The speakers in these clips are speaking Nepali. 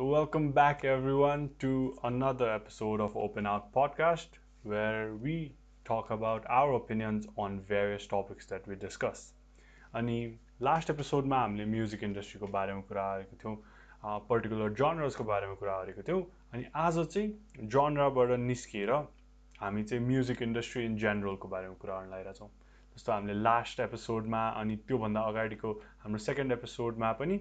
So, welcome back everyone to another episode of Open Out Podcast, where we talk about our opinions on various topics that we discuss. अनि लास्ट एपिसोडमा हामीले म्युजिक इन्डस्ट्रीको बारेमा कुरा गरेको थियौँ पर्टिकुलर जनर्सको बारेमा कुरा गरेको थियौँ अनि आज चाहिँ जनराबाट निस्किएर हामी चाहिँ म्युजिक इन्डस्ट्री इन जेनरलको बारेमा कुरा गर्न लागिरहेछौँ जस्तो हामीले लास्ट एपिसोडमा अनि त्योभन्दा अगाडिको हाम्रो सेकेन्ड एपिसोडमा पनि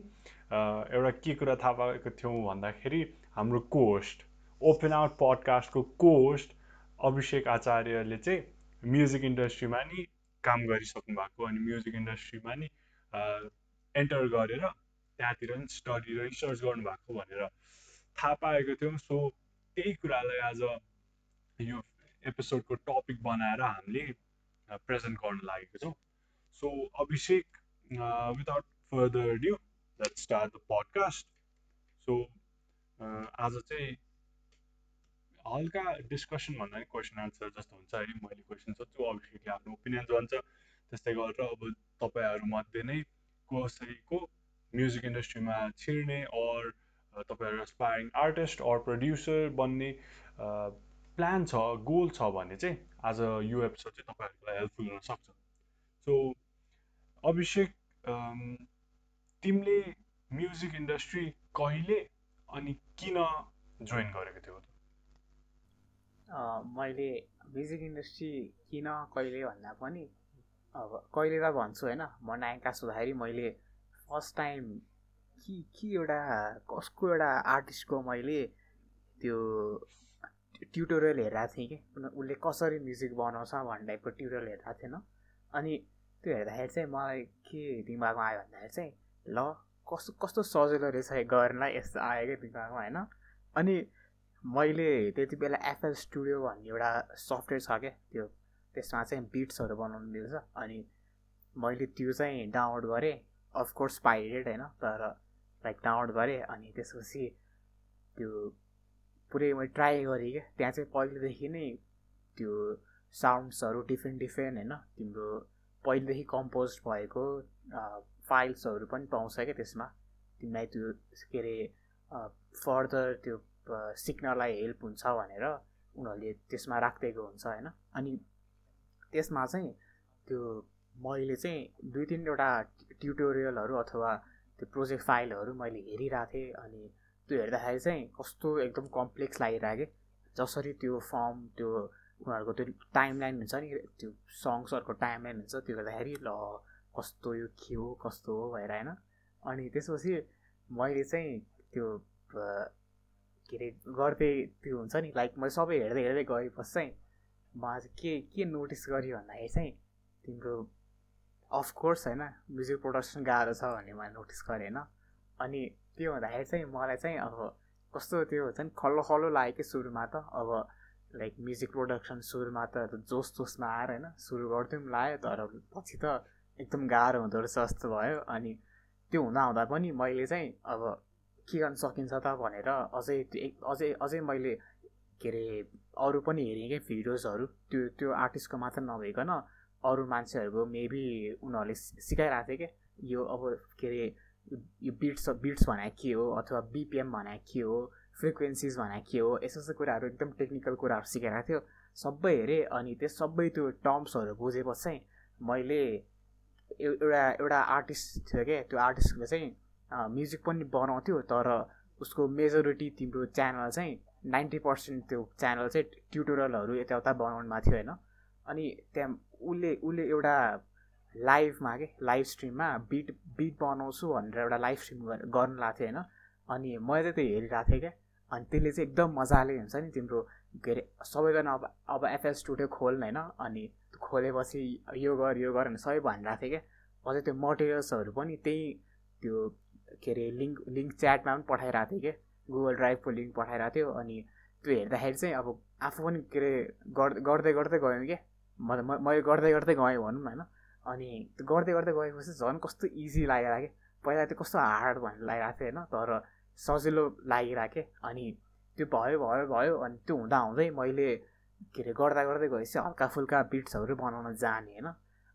एउटा के कुरा थाहा पाएको थियौँ भन्दाखेरि हाम्रो कोस्ट ओपन आउट पडकास्टको कोस्ट अभिषेक आचार्यले चाहिँ म्युजिक इन्डस्ट्रीमा नि काम गरिसक्नु भएको अनि म्युजिक इन्डस्ट्रीमा नि एन्टर गरेर त्यहाँतिर नि स्टडी र रिसर्च गर्नुभएको भनेर थाहा पाएको थियौँ। सो त्यही कुरालाई आज यो एपिसोडको टपिक बनाएर हामीले प्रेजेन्ट गर्न लागेको छौँ। So Abhishek without further due let start the podcast so आज चाहिँ हल्का डिस्कसन भन्दा क्वेसन एन्सर जस्तो हुन्छ है मैले क्वेसन सोध्छु अभिषेकले आफ्नो ओपिनियन भन्छ त्यस्तै गरेर अब तपाईँहरूमध्ये नै कसैको म्युजिक इन्डस्ट्रीमा छिर्ने अर तपाईँहरू एसपायरिङ आर्टिस्ट अर प्रड्युसर बन्ने प्लान छ गोल छ भने चाहिँ आज यो एपिसोड चाहिँ तपाईँहरूलाई हेल्पफुल हुनसक्छ सो अभिषेक तिमीले म्युजिक इन्डस्ट्री कहिले अनि किन जोइन गरेको थियौ? मैले म्युजिक इन्डस्ट्री किन कहिले भन्दा पनि अब कहिले त भन्छु होइन म नायका सुधारी मैले फर्स्ट टाइम कि के एउटा कसको एउटा आर्टिस्टको मैले त्यो ट्युटोरियल हेरेको थिएँ कि उसले कसरी म्युजिक बनाउँछ भन्ने टाइपको ट्युटोरियल हेरेको थिएन अनि त्यो हेर्दाखेरि चाहिँ मलाई के दिमागमा आयो भन्दाखेरि चाहिँ ल कस्तो कस्तो सजिलो रहेछ गर्नलाई यस्तो आयो क्या दिमागमा होइन? अनि मैले त्यति बेला एफएल स्टुडियो भन्ने एउटा सफ्टवेयर छ क्या त्यो त्यसमा चाहिँ बिट्सहरू बनाउनु मिल्छ अनि मैले त्यो चाहिँ डाउनलोड गरेँ अफकोर्स पाइरेट होइन? तर लाइक डाउनलोड गरेँ अनि त्यसपछि त्यो पुरै मैले ट्राई गरेँ क्या। त्यहाँ चाहिँ पहिलेदेखि नै त्यो साउन्ड्सहरू डिफ्रेन्ट डिफ्रेन्ट होइन? तिम्रो पहिलेदेखि कम्पोज भएको फाइल्सहरू पनि पाउँछ क्या त्यसमा। तिमीलाई त्यो के अरे फर्दर त्यो सिक्नलाई हेल्प हुन्छ भनेर उनीहरूले त्यसमा राखिदिएको हुन्छ होइन। अनि त्यसमा चाहिँ त्यो मैले चाहिँ दुई तिनवटा ट्युटोरियलहरू अथवा त्यो प्रोजेक्ट फाइलहरू मैले हेरिरहेको अनि त्यो हेर्दाखेरि चाहिँ कस्तो एकदम कम्प्लेक्स लागिरहेको जसरी त्यो फर्म त्यो उनीहरूको त्यो टाइमलाइन हुन्छ नि त्यो सङ्ग्सहरूको टाइमलाइन हुन्छ त्यो हेर्दाखेरि ल कस्तो यो के हो कस्तो हो भएर होइन? अनि त्यसपछि मैले चाहिँ त्यो के अरे गर्दै त्यो हुन्छ नि लाइक मैले सबै हेर्दै हेर्दै गएपछि चाहिँ चाहिँ के के नोटिस गरेँ भन्दाखेरि चाहिँ तिम्रो अफकोर्स होइन म्युजिक प्रडक्सन गाह्रो छ भन्ने मैले नोटिस गरेँ होइन? अनि त्यो हुँदाखेरि चाहिँ मलाई चाहिँ अब कस्तो त्यो हुन्छ नि खल्लो खल्लो लाग्यो कि सुरुमा त अब लाइक म्युजिक प्रोडक्सन सुरुमा त जोस जोसमा आएर होइन सुरु गर्थ्यौँ लाग्यो तर पछि त एकदम गाह्रो हुँदो रहेछ जस्तो भयो। अनि त्यो हुँदा हुँदा पनि मैले चाहिँ अब के गर्न सकिन्छ त भनेर अझै अझै अझै मैले के अरे अरू पनि हेरेँ क्या भिडियोजहरू। त्यो त्यो आर्टिस्टको मात्र नभइकन अरू मान्छेहरूको मेबी उनीहरूले सिकाइरहेको थियो क्या यो अब के अरे यो बिट्स बिट्स भने के हो अथवा बिपिएम भने के हो फ्रिक्वेन्सिज भने के हो यस्तो यस्तो कुराहरू एकदम टेक्निकल कुराहरू सिकाइरहेको थियो। सबै हेरेँ अनि त्यो सबै त्यो टर्म्सहरू बुझेपछि मैले एउटा एउटा आर्टिस्ट थियो क्या त्यो आर्टिस्टले चाहिँ म्युजिक पनि बनाउँथ्यो तर उसको मेजोरिटी तिम्रो च्यानल चाहिँ नाइन्टी पर्सेन्ट त्यो च्यानल चाहिँ ट्युटोरियलहरू यताउता बनाउनुमा थियो होइन? अनि त्यहाँ उसले उसले एउटा लाइभमा के लाइभ स्ट्रिममा बिट बिट बनाउँछु भनेर एउटा लाइभ स्ट्रिम गर्नु लाएको थियो होइन? अनि मैले चाहिँ त्यो हेरिरहेको थिएँ क्या अनि त्यसले चाहिँ एकदम मजाले हुन्छ नि तिम्रो के अरे सबैजना अब अब एफएल स्टुडियो खोल्नु होइन? अनि खोलेपछि यो गर यो गर भने सबै भनिरहेको थिएँ क्या। अझै त्यो मटेरियल्सहरू पनि त्यही त्यो के अरे लिङ्क लिङ्क च्याटमा पनि पठाइरहेको थिएँ कि गुगल ड्राइभको लिङ्क पठाइरहेको थियो अनि त्यो हेर्दाखेरि चाहिँ अब आफू पनि के अरे गर्दै गर्दै गयौँ क्या। म मैले गर्दै गर्दै गएँ भनौँ होइन। अनि त्यो गर्दै गर्दै गएपछि झन् कस्तो इजी लागेर कि पहिला त्यो कस्तो हार्ड भन्ने लागिरहेको थियो होइन। तर सजिलो लागिरहेको अनि त्यो भयो भयो भयो अनि त्यो हुँदा हुँदै मैले के अरे गर्दा गर्दै गएपछि हल्का फुल्का बिट्सहरू बनाउन जाने होइन?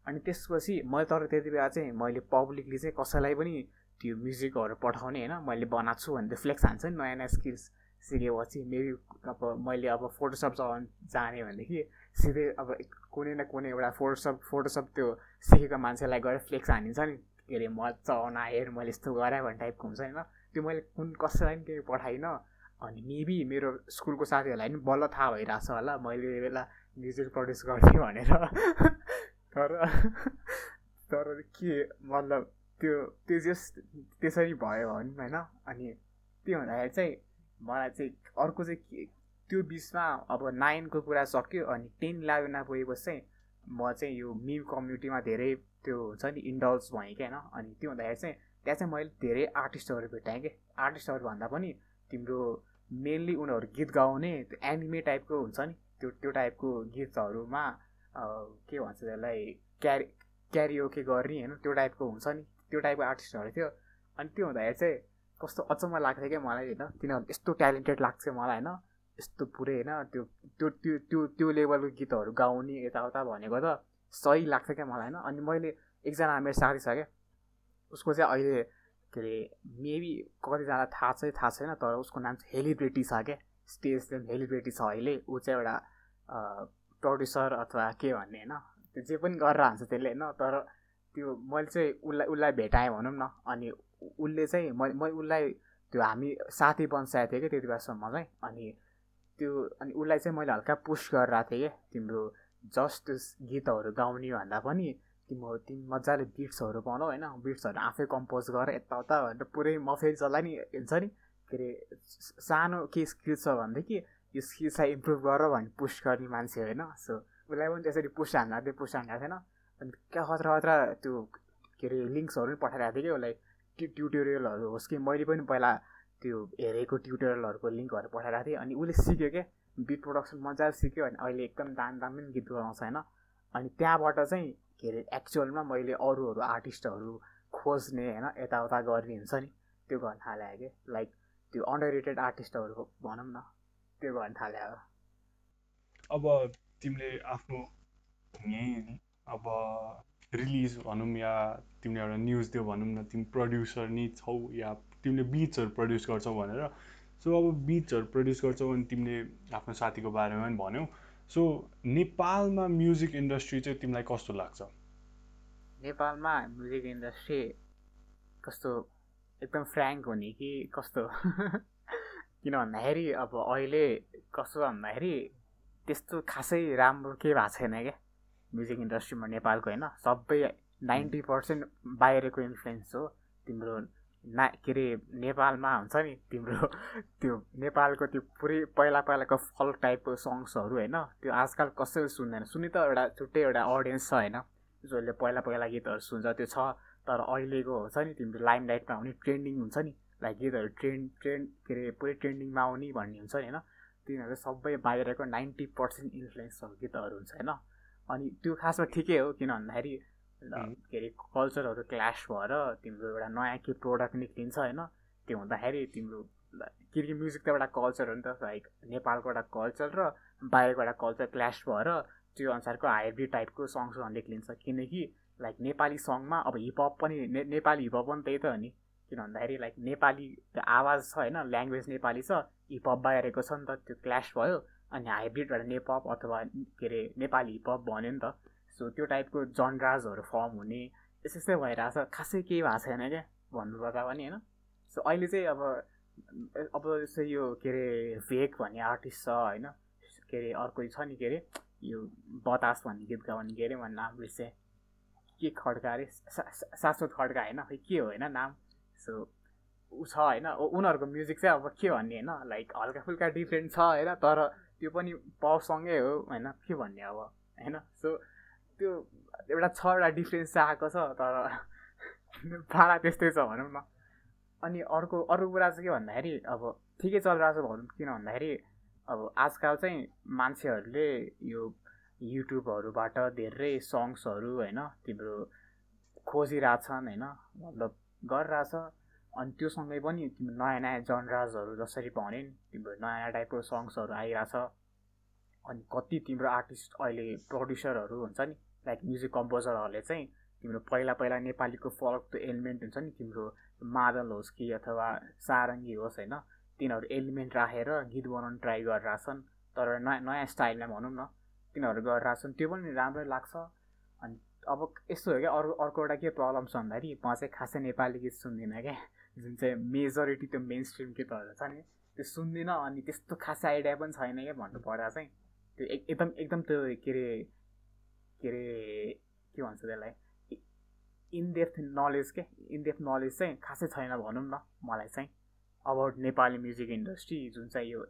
अनि त्यसपछि मैले तर त्यति बेला चाहिँ मैले पब्लिकली चाहिँ कसैलाई पनि त्यो म्युजिकहरू पठाउने होइन? मैले बनाएको छु भने फ्लेक्स हान्छ नि नयाँ नयाँ स्किल्स सिकेपछि। मेबी अब मैले अब फोटोसप चलाउनु जाने भनेदेखि सिधै अब कुनै न कुनै एउटा फोटोसप फोटोसप त्यो सिकेको मान्छेलाई गएर फ्लेक्स हानिन्छ नि। के अरे म चलाउन हेर मैले यस्तो गरेँ भन्ने टाइपको हुन्छ होइन? त्यो मैले कुन कसैलाई पनि केही पठाइनँ। अनि मेबी मेरो स्कुलको साथीहरूलाई पनि बल्ल थाहा भइरहेछ होला मैले बेला म्युजिक प्रड्युस गर्थेँ भनेर। तर तर के मतलब त्यो त्यो जस्ट त्यसरी भयो भनौँ होइन। अनि त्यो हुँदाखेरि चाहिँ मलाई चाहिँ अर्को चाहिँ त्यो बिचमा अब नाइनको कुरा सक्यो अनि टेन इलेभेनमा पुगेपछि चाहिँ म चाहिँ यो मिम कम्युनिटीमा धेरै त्यो हुन्छ नि इन्डल्स भएँ क्या होइन। अनि त्यो हुँदाखेरि चाहिँ त्यहाँ चाहिँ मैले धेरै आर्टिस्टहरू भेटाएँ कि आर्टिस्टहरू भन्दा पनि तिम्रो मेनली उनीहरू गीत गाउने त्यो एनिमे टाइपको हुन्छ नि त्यो त्यो टाइपको गीतहरूमा के भन्छ त्यसलाई क्यारी क्यारिओके गर्ने होइन त्यो टाइपको हुन्छ नि त्यो टाइपको आर्टिस्टहरू थियो। अनि त्यो हुँदाखेरि चाहिँ कस्तो अचम्म लाग्थ्यो क्या मलाई होइन तिनीहरू यस्तो ट्यालेन्टेड लाग्थ्यो मलाई होइन यस्तो पुरै होइन त्यो त्यो त्यो त्यो त्यो लेभलको गीतहरू गाउने यताउता भनेको त सही लाग्छ क्या मलाई होइन। अनि मैले एकजना मेरो साथी छ क्या उसको चाहिँ अहिले के अरे मेबी कतिजना थाहा चाहिँ थाहा छैन तर उसको नाम चाहिँ हेलिब्रेटी छ क्या। स्टेज चाहिँ हेलिब्रेटी छ अहिले। ऊ चाहिँ एउटा प्रड्युसर अथवा के भन्ने होइन? त्यो जे पनि गरेर हान्छ त्यसले होइन? तर त्यो मैले चाहिँ उसलाई उसलाई भेटाएँ भनौँ न। अनि उसले चाहिँ म मैले उसलाई त्यो हामी साथी बन्साएको थिएँ कि त्यति बेलासम्म चाहिँ। अनि त्यो अनि उसलाई चाहिँ मैले हल्का पुस गरिरहेको थिएँ कि तिम्रो जस्ट गीतहरू गाउने भन्दा पनि तिम्रो तिमी मजाले बिट्सहरू पाउनु होइन। बिट्सहरू आफै कम्पोज गर यताउता भनेर पुरै म फेरि जसलाई नि हुन्छ नि के अरे सानो के स्किल छ भनेदेखि यो स्किल्सलाई इम्प्रुभ गर भने पुस गर्ने मान्छे होइन। सो उसलाई पनि त्यसरी पुस हान्दा थियो पुस हान्दा थिएन अनि क्या खतरा खतरा त्यो के अरे लिङ्क्सहरू पनि पठाइरहेको थिएँ कि उसलाई। ट्यु ट्युटोरियलहरू होस् कि मैले पनि पहिला त्यो हेरेको ट्युटोरियलहरूको लिङ्कहरू पठाइरहेको थिएँ। अनि उसले सिक्यो क्या। बिट प्रोडक्सन मजाले सिक्यो अनि अहिले एकदम दाम दामी गीत गाउँछ होइन। अनि त्यहाँबाट चाहिँ के अरे एक्चुअलमा मैले अरूहरू आर्टिस्टहरू खोज्ने होइन यताउता गर्ने हुन्छ नि त्यो गर्न थालेँ कि। लाइक त्यो अन्डर रेटेड आर्टिस्टहरू भनौँ न त्यो गर्न थाले अब तिमीले आफ्नो यहीँ अब रिलिज भनौँ या तिमीले एउटा न्युज दियो भनौँ न तिमी प्रड्युसर नै छौ या तिमीले बिट्सहरू प्रड्युस गर्छौ भनेर सो अब बिट्सहरू प्रड्युस गर्छौ अनि तिमीले आफ्नो साथीको बारेमा पनि भन्यौ। सो नेपालमा म्युजिक इन्डस्ट्री चाहिँ तिमीलाई कस्तो लाग्छ? नेपालमा म्युजिक इन्डस्ट्री कस्तो एकदम फ्रेङ्क हुने कि कस्तो? किन भन्दाखेरि अब अहिले कस्तो भन्दाखेरि त्यस्तो खासै राम्रो के भएको छैन क्या म्युजिक इन्डस्ट्रीमा नेपालको होइन सबै नाइन्टी पर्सेन्ट बाहिरको इन्फ्लुएन्स हो तिम्रो ना के अरे नेपालमा हुन्छ नि तिम्रो त्यो नेपालको त्यो पुरै पहिला पहिलाको फल्क टाइपको सङ्ग्सहरू होइन? त्यो आजकल कसैले सुन्दैन। सुनि त एउटा छुट्टै एउटा अडियन्स छ होइन? जसले पहिला पहिला गीतहरू सुन्छ त्यो छ। तर अहिलेको हुन्छ नि तिम्रो लाइम लाइटमा आउने ट्रेन्डिङ हुन्छ नि। लाइक गीतहरू ट्रेन्ड ट्रेन्ड के अरे पुरै ट्रेन्डिङमा आउने भन्ने हुन्छ नि होइन? तिनीहरू सबै बाहिरको नाइन्टी पर्सेन्ट इन्फ्लुएन्स गीतहरू हुन्छ होइन? अनि त्यो खासमा ठिकै हो किन भन्दाखेरि के अरे कल्चरहरू क्ल्यास भएर तिम्रो एउटा नयाँ के प्रोडक्ट निक्लिन्छ होइन त्यो हुँदाखेरि तिम्रो किनकि म्युजिक त एउटा कल्चर हो नि त लाइक नेपालको एउटा कल्चर र बाहिरको एउटा कल्चर क्ल्यास भएर त्यो अनुसारको हाइब्रिड टाइपको सङ्ग्सहरू निक्लिन्छ किनकि लाइक नेपाली सङमा अब हिपहप पनि ने नेपाली हिपहप पनि त्यही त हो नि। किन भन्दाखेरि लाइक नेपाली आवाज छ होइन ल्याङ्ग्वेज नेपाली छ हिपहप बाहिरको छ नि त त्यो क्ल्यास भयो। अनि हाइब्रिड एउटा नेपप अथवा के अरे नेपाली हिपहप भन्यो नि त। सो त्यो टाइपको जनराजहरू फर्म हुने यस्तो यस्तै भइरहेछ। खासै केही भएको छैन क्या भन्नुपर्दा पनि होइन? सो अहिले चाहिँ अब अब जस्तै यो के अरे भेक भन्ने आर्टिस्ट छ होइन? के अरे अर्को छ नि के अरे यो बतास भन्ने गीत गाउने के अरे भन्ने नाम बिर्सेँ के खड्का अरे? शाश्वत खड्का होइन? खै के हो होइन नाम? सो ऊ छ होइन? उनीहरूको म्युजिक चाहिँ अब के भन्ने होइन? लाइक हल्का फुल्का डिफ्रेन्ट छ होइन? तर त्यो पनि पपसँगै हो होइन? के भन्ने अब होइन? सो त्यो एउटा छ एउटा डिफ्रेन्स चाहिँ आएको छ तर भाडा त्यस्तै छ भनौँ न। अनि अर्को अर्को कुरा चाहिँ के भन्दाखेरि अब ठिकै चलिरहेको छ भनौँ किन भन्दाखेरि अब आजकल चाहिँ मान्छेहरूले यो युट्युबहरूबाट धेरै सङ्ग्सहरू होइन तिम्रो खोजिरहेछन् होइन मतलब गरिरहेछ। अनि त्योसँगै पनि तिम्रो नयाँ नयाँ जनराजहरू जसरी भने नि तिम्रो नयाँ नयाँ टाइपको सङ्ग्सहरू आइरहेछ। अनि कति तिम्रो आर्टिस्ट अहिले प्रड्युसरहरू हुन्छ नि लाइक म्युजिक कम्पोजरहरूले चाहिँ तिम्रो पहिला पहिला नेपालीको फल्क त्यो एलिमेन्ट हुन्छ नि तिम्रो मादल होस् कि अथवा सारङ्गी होस् होइन तिनीहरू एलिमेन्ट राखेर गीत बनाउनु ट्राई गरिरहेछन् तर नयाँ नयाँ स्टाइलमा भनौँ न तिनीहरू गरिरहेछन् त्यो पनि राम्रै लाग्छ। अनि अब यस्तो हो क्या अरू अर्को एउटा के प्रब्लम छ भन्दाखेरि म चाहिँ खासै नेपाली गीत सुन्दिनँ क्या जुन चाहिँ मेजोरिटी त्यो मेन स्ट्रिम गीतहरू छ नि त्यो सुन्दिनँ अनि त्यस्तो खासै आइडिया पनि छैन क्या भन्नु पर्दा चाहिँ त्यो एकदम एकदम त्यो के अरे के अरे के भन्छ त्यसलाई? इनडेप्थ नलेज के? इनडेप्थ नलेज चाहिँ खासै छैन भनौँ न मलाई चाहिँ। अबाउट नेपाली म्युजिक इन्डस्ट्री जुन चाहिँ यो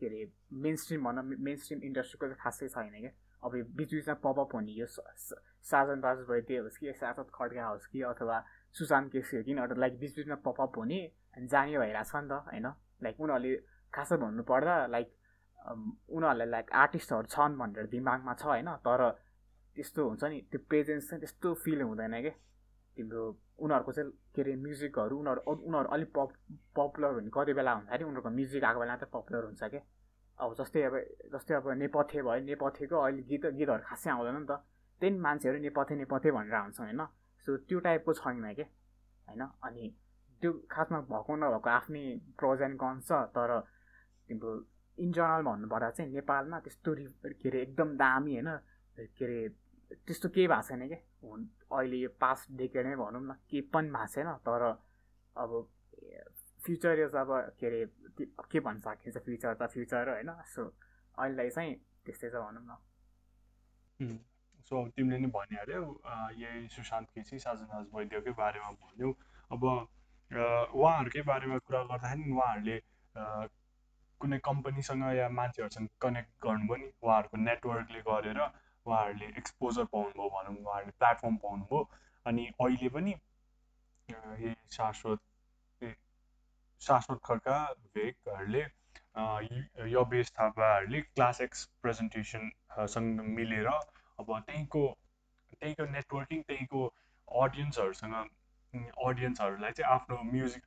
के अरे मेन स्ट्रिम भनौँ मेन स्ट्रिम इन्डस्ट्रीको चाहिँ खासै छैन क्या अब यो बिच बिचमा पपअप हुने यो साजन बाज भइदिए होस् कि साथत खड्का होस् कि अथवा सुशान्त केसी हो कि यिनीहरू लाइक बिच बिचमा पपअप हुने अनि जाने भइरहेछ नि त होइन? लाइक उनीहरूले खासै भन्नुपर्दा लाइक उनीहरूलाई लाइक आर्टिस्टहरू छन् भनेर दिमागमा छ होइन? तर त्यस्तो हुन्छ नि त्यो प्रेजेन्स चाहिँ त्यस्तो फिल हुँदैन क्या तिम्रो उनीहरूको चाहिँ के अरे म्युजिकहरू उनीहरू उनीहरू अलिक पप पपुलर हुने कति बेला हुँदाखेरि उनीहरूको म्युजिक आएको बेला चाहिँ पपुलर हुन्छ क्या अब जस्तै अब जस्तै अब नेपथ्य भयो नेपथ्यको अहिले गीत गीतहरू खासै आउँदैन नि त। त्यही मान्छेहरू नेपथ्य नेपथ्य भनेर हुन्छ होइन। सो त्यो टाइपको छैन क्या होइन। अनि त्यो खासमा भएको नभएको आफ्नै प्रोज एन्ड कन्स छ तर तिम्रो इन जनरल भन्नुपर्दा चाहिँ नेपालमा त्यस्तो के अरे एकदम दामी होइन। के अरे त्यस्तो केही भएको छैन क्या हुन् अहिले यो पास्ट डेकेड नै भनौँ न केही पनि भएको छैन तर अब फ्युचर इज अब के अरे के भन्न सकिन्छ फ्युचर त फ्युचर होइन सो अहिलेलाई चाहिँ त्यस्तै छ भनौँ न। सो तिमीले नै भनिहाल्यौ यही सुशान्त केसी साजनाज वैद्यकै बारेमा भन्यौ। अब उहाँहरूकै बारेमा कुरा गर्दाखेरि उहाँहरूले कुनै कम्पनीसँग या मान्छेहरूसँग कनेक्ट गर्नुभयो नि उहाँहरूको नेटवर्कले गरेर उहाँहरूले एक्सपोजर पाउनुभयो भनौँ उहाँहरूले प्लेटफर्म पाउनुभयो। अनि अहिले पनि यही शाश्वत शाश्वत खड्का भेकहरूले यबेश थापाहरूले क्लास एक्स प्रेजेन्टेसनसँग मिलेर अब त्यहीँको त्यहीँको नेटवर्किङ त्यहीँको अडियन्सहरूसँग अडियन्सहरूलाई चाहिँ आफ्नो म्युजिक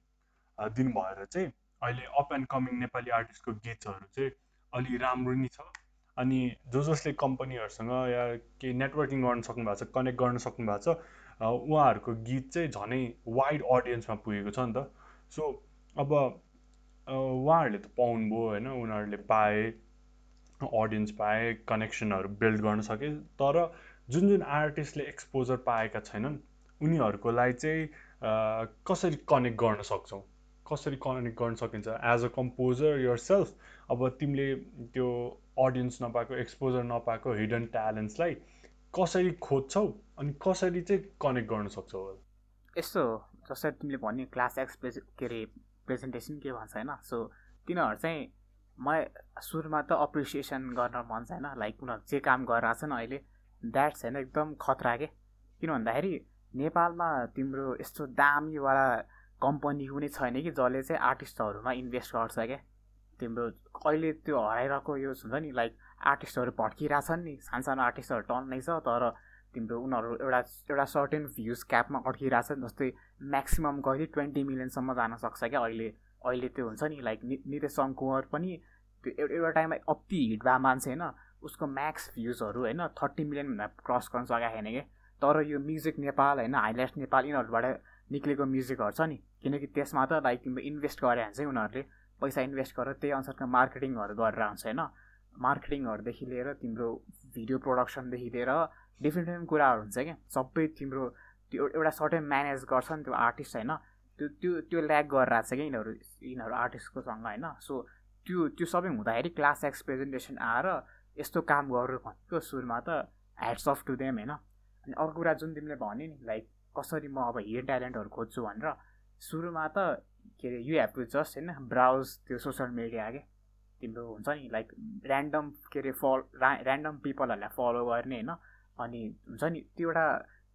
दिनुभएर चाहिँ अहिले अप एन्ड कमिङ नेपाली आर्टिस्टको गीतहरू चाहिँ अलि राम्रो नि छ। अनि जो जसले कम्पनीहरूसँग या केही नेटवर्किङ गर्न सक्नु भएको छ कनेक्ट गर्न सक्नु भएको छ उहाँहरूको गीत चाहिँ झनै वाइड अडियन्समा पुगेको छ नि त। सो अब उहाँहरूले त पाउनुभयो होइन उनीहरूले पाए अडियन्स पाए कनेक्सनहरू बिल्ड गर्न सके तर जुन जुन आर्टिस्टले एक्सपोजर पाएका छैनन् उनीहरूको लागि चाहिँ कसरी कनेक्ट गर्न सक्छौँ? कसरी कनेक्ट गर्न सकिन्छ? As a composer yourself अब तिमीले त्यो अडियन्स नपाएको एक्सपोजर नपाएको हिडन ट्यालेन्ट्सलाई कसरी खोज्छौ अनि कसरी चाहिँ कनेक्ट गर्न सक्छौ? यस्तो जस्तै तिमीले भन्यो क्लास एक्स के अरे प्रेजेन्टेसन के भन्छ होइन? सो तिनीहरू चाहिँ मलाई सुरुमा त अप्रिसिएसन गर्न मन छ होइन लाइक उनीहरू जे काम गरिरहेछन् अहिले द्याट्स होइन एकदम खतरा के? किन भन्दाखेरि नेपालमा तिम्रो यस्तो दामीवाला कम्पनी कुनै छैन कि जसले चाहिँ आर्टिस्टहरूमा इन्भेस्ट गर्छ क्या तिम्रो अहिले त्यो हराइरहेको यो हुन्छ नि लाइक आर्टिस्टहरू भड्किरहेछन् नि। सानसानो आर्टिस्टहरू टन्नै छ तर तिम्रो उनीहरू एउटा एउटा सर्टेन भ्युज क्यापमा अड्किरहेछ जस्तै म्याक्सिमम् कहिले ट्वेन्टी मिलियनसम्म जान सक्छ क्या अहिले अहिले त्यो हुन्छ नि लाइक नि नितेश कुँवर पनि त्यो एउटा एउटा टाइममा अति हिट भए मान्छे होइन उसको म्याक्स भ्युजहरू होइन थर्टी मिलियनभन्दा क्रस गर्न सकेको छैन क्या तर यो म्युजिक नेपाल होइन हाइलाइट्स नेपाल यिनीहरूबाट निक्लेको म्युजिकहरू छ नि। किनकि त्यसमा त लाइक तिम्रो इन्भेस्ट गरे भने चाहिँ उनीहरूले। पैसा इन्भेस्ट गरेर त्यही अनुसारको मार्केटिङहरू गरेर आउँछ होइन? मार्केटिङहरूदेखि लिएर तिम्रो भिडियो प्रोडक्सनदेखि लिएर डिफ्रेन्ट डिफ्रेन्ट कुराहरू हुन्छ क्या। सबै तिम्रो त्यो एउटा सर्टै म्यानेज गर्छ नि त्यो आर्टिस्ट होइन? त्यो त्यो त्यो ल्याक गरेर आएको छ क्या यिनीहरू यिनीहरू आर्टिस्टकोसँग होइन? सो त्यो त्यो सबै हुँदाखेरि क्लास एक्स प्रेजेन्टेसन आएर यस्तो काम गर्नु भनेको सुरुमा त ह्याड्स अफ टु देम होइन? अनि अर्को कुरा जुन तिमीले भन्यो नि लाइक कसरी म अब हिडन ट्यालेन्टहरू खोज्छु भनेर सुरुमा त के अरे यु हेभ टु जस्ट होइन ब्राउज त्यो सोसियल मिडिया क्या तिम्रो हुन्छ नि लाइक ऱ्यान्डम के अरे फल ऱ्यान्डम पिपलहरूलाई फलो गर्ने होइन। अनि हुन्छ नि त्यो एउटा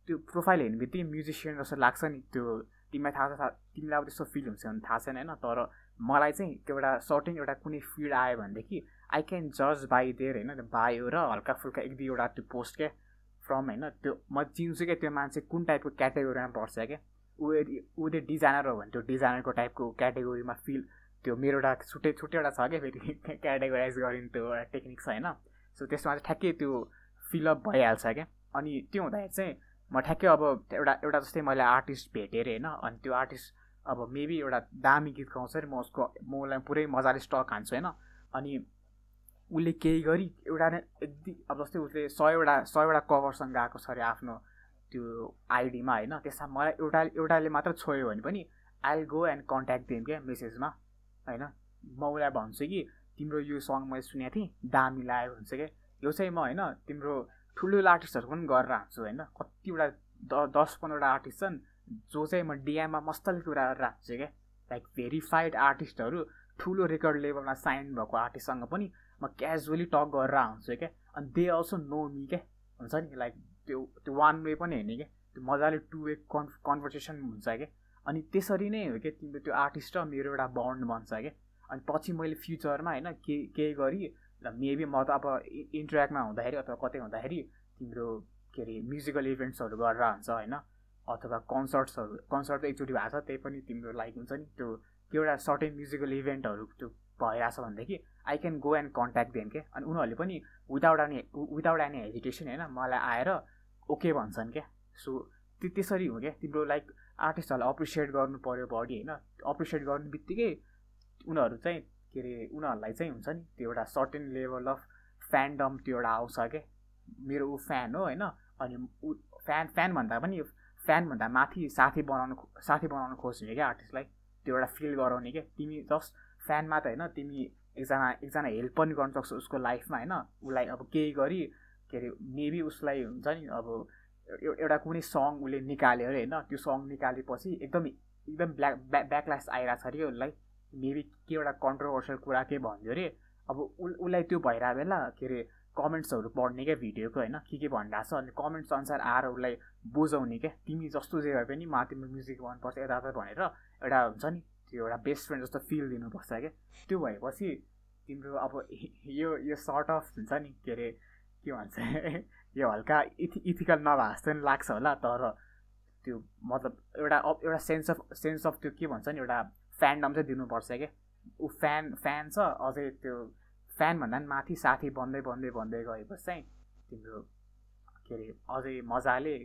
त्यो प्रोफाइल हेर्ने बित्तिकै म्युजिसियन जस्तो लाग्छ नि त्यो तिमीलाई थाहा छ तिमीलाई अब त्यस्तो फिल हुन्छ भने थाहा छैन होइन तर मलाई चाहिँ त्यो एउटा सर्टेन एउटा कुनै फिड आयो भनेदेखि आई क्यान जज बाई देयर होइन बायो र हल्का फुल्का एक दुईवटा त्यो पोस्ट क्या फ्रम होइन त्यो म चिन्छु क्या त्यो मान्छे कुन टाइपको क्याटेगोरीमा पर्छ क्या ऊ यदि डिजाइनर हो भने त्यो डिजाइनरको टाइपको क्याटेगोरीमा फिल त्यो मेरो एउटा छुट्टै छुट्टै एउटा छ क्या फेरि क्याटेगोराइज गरिने त्यो एउटा टेक्निक छ होइन? सो त्यसमा चाहिँ ठ्याक्कै त्यो फिलअप भइहाल्छ क्या। अनि त्यो हुँदाखेरि चाहिँ म ठ्याक्कै अब एउटा एउटा जस्तै मैले आर्टिस्ट भेटेँ अरे होइन? अनि त्यो आर्टिस्ट अब मेबी एउटा दामी गीत गाउँछ अरे म उसको म उसलाई पुरै मजाले स्टक हान्छु होइन? अनि उसले केही गरी एउटा नै यदि अब जस्तै उसले सयवटा सयवटा कभरसँग गएको छ अरे आफ्नो त्यो आइडीमा होइन त्यसमा मलाई एउटा एउटाले मात्र छोयो भने पनि आई गो एन्ड कन्ट्याक्ट दिएँ क्या मेसेजमा होइन? म उसलाई भन्छु कि तिम्रो यो सङ मैले सुनेको थिएँ दामी लाग्यो भन्छ क्या। यो चाहिँ म होइन तिम्रो ठुल्ठुलो आर्टिस्टहरू पनि गरेर हान्छु होइन? कतिवटा द दस पन्ध्रवटा आर्टिस्ट छन् जो चाहिँ म डिएममा मस्तले कुरा हान्छु क्या। लाइक भेरिफाइड आर्टिस्टहरू ठुलो रेकर्ड लेभलमा साइन भएको आर्टिस्टसँग पनि म क्याजुअली टक गरेर आउँछु क्या। अनि दे अल्सो नो मी क्या। हुन्छ नि? लाइक त्यो त्यो वान वे पनि होइन क्या त्यो मजाले टु वे कन् कन्भर्सेसन हुन्छ क्या अनि त्यसरी नै हो क्या तिम्रो त्यो आर्टिस्ट र मेरो एउटा बन्ड बन्छ क्या अनि पछि मैले फ्युचरमा होइन के केही गरी मेबी म त अब इन्टरेक्टमा हुँदाखेरि अथवा कतै हुँदाखेरि तिम्रो के अरे म्युजिकल इभेन्ट्सहरू गरेर हुन्छ होइन? अथवा कन्सर्ट्सहरू कन्सर्ट त एकचोटि भएको छ त्यही पनि तिम्रो लाइक हुन्छ नि? त्यो त्यो एउटा सर्टेन म्युजिकल इभेन्टहरू त्यो भइरहेछ भनेदेखि I can go and contact them के? अनि उनीहरूले पनि without any without any hesitation होइन? मलाई आएर ओके भन्छन् क्या। सो त्यो त्यसरी हो क्या। तिम्रो लाइक आर्टिस्टहरूलाई अप्रिसिएट गर्नु पऱ्यो बडी होइन? अप्रिसिएट गर्नु बित्तिकै उनीहरू चाहिँ के अरे उनीहरूलाई चाहिँ हुन्छ नि त्यो एउटा सर्टेन लेभल अफ फ्यान्डम त्यो एउटा आउँछ क्या। मेरो ऊ फ्यान हो होइन? अनि ऊ फ्यान फ्यान भन्दा पनि फ्यानभन्दा माथि साथी बनाउनु साथी बनाउनु खोज्ने क्या आर्टिस्टलाई त्यो एउटा फिल गराउने क्या। तिमी जस्ट फ्यानमा त होइन तिमी एकजना एकजना हेल्प पनि गर्न सक्छौ उसको लाइफमा होइन? उसलाई अब केही गरी के अरे मेबी उसलाई हुन्छ नि अब एउटा कुनै सङ उसले निकाल्यो अरे होइन त्यो सङ निकालेपछि एकदम एकदम ब्ल्याक ब्या ब्याकलास आइरहेको छ अरे उसलाई मेबी के एउटा कन्ट्रोभर्सियल कुरा के भनिदियो अरे अब उसलाई त्यो भइरहेको बेला के अरे कमेन्ट्सहरू पढ्ने क्या भिडियोको होइन के के भनिरहेको छ अनि कमेन्ट्स अनुसार आएर उसलाई बुझाउने क्या। तिमी जस्तो जे भए पनि मा तिम्रो म्युजिक मनपर्छ यता भनेर एउटा हुन्छ नि त्यो एउटा बेस्ट फ्रेन्ड जस्तो फिल दिनुपर्छ क्या। त्यो भएपछि तिम्रो अब यो यो सर्ट अफ हुन्छ नि के अरे के भन्छ यो हल्का इथि इथिकल नभए जस्तो पनि लाग्छ होला तर त्यो मतलब एउटा एउटा सेन्स अफ सेन्स अफ त्यो के भन्छ नि एउटा फ्यान्डम चाहिँ दिनुपर्छ क्या। ऊ फ्यान फ्यान छ अझै त्यो फ्यानभन्दा पनि माथि साथी बन्दै बन्दै बन्दै गएपछि चाहिँ तिम्रो के अरे अझै मजाले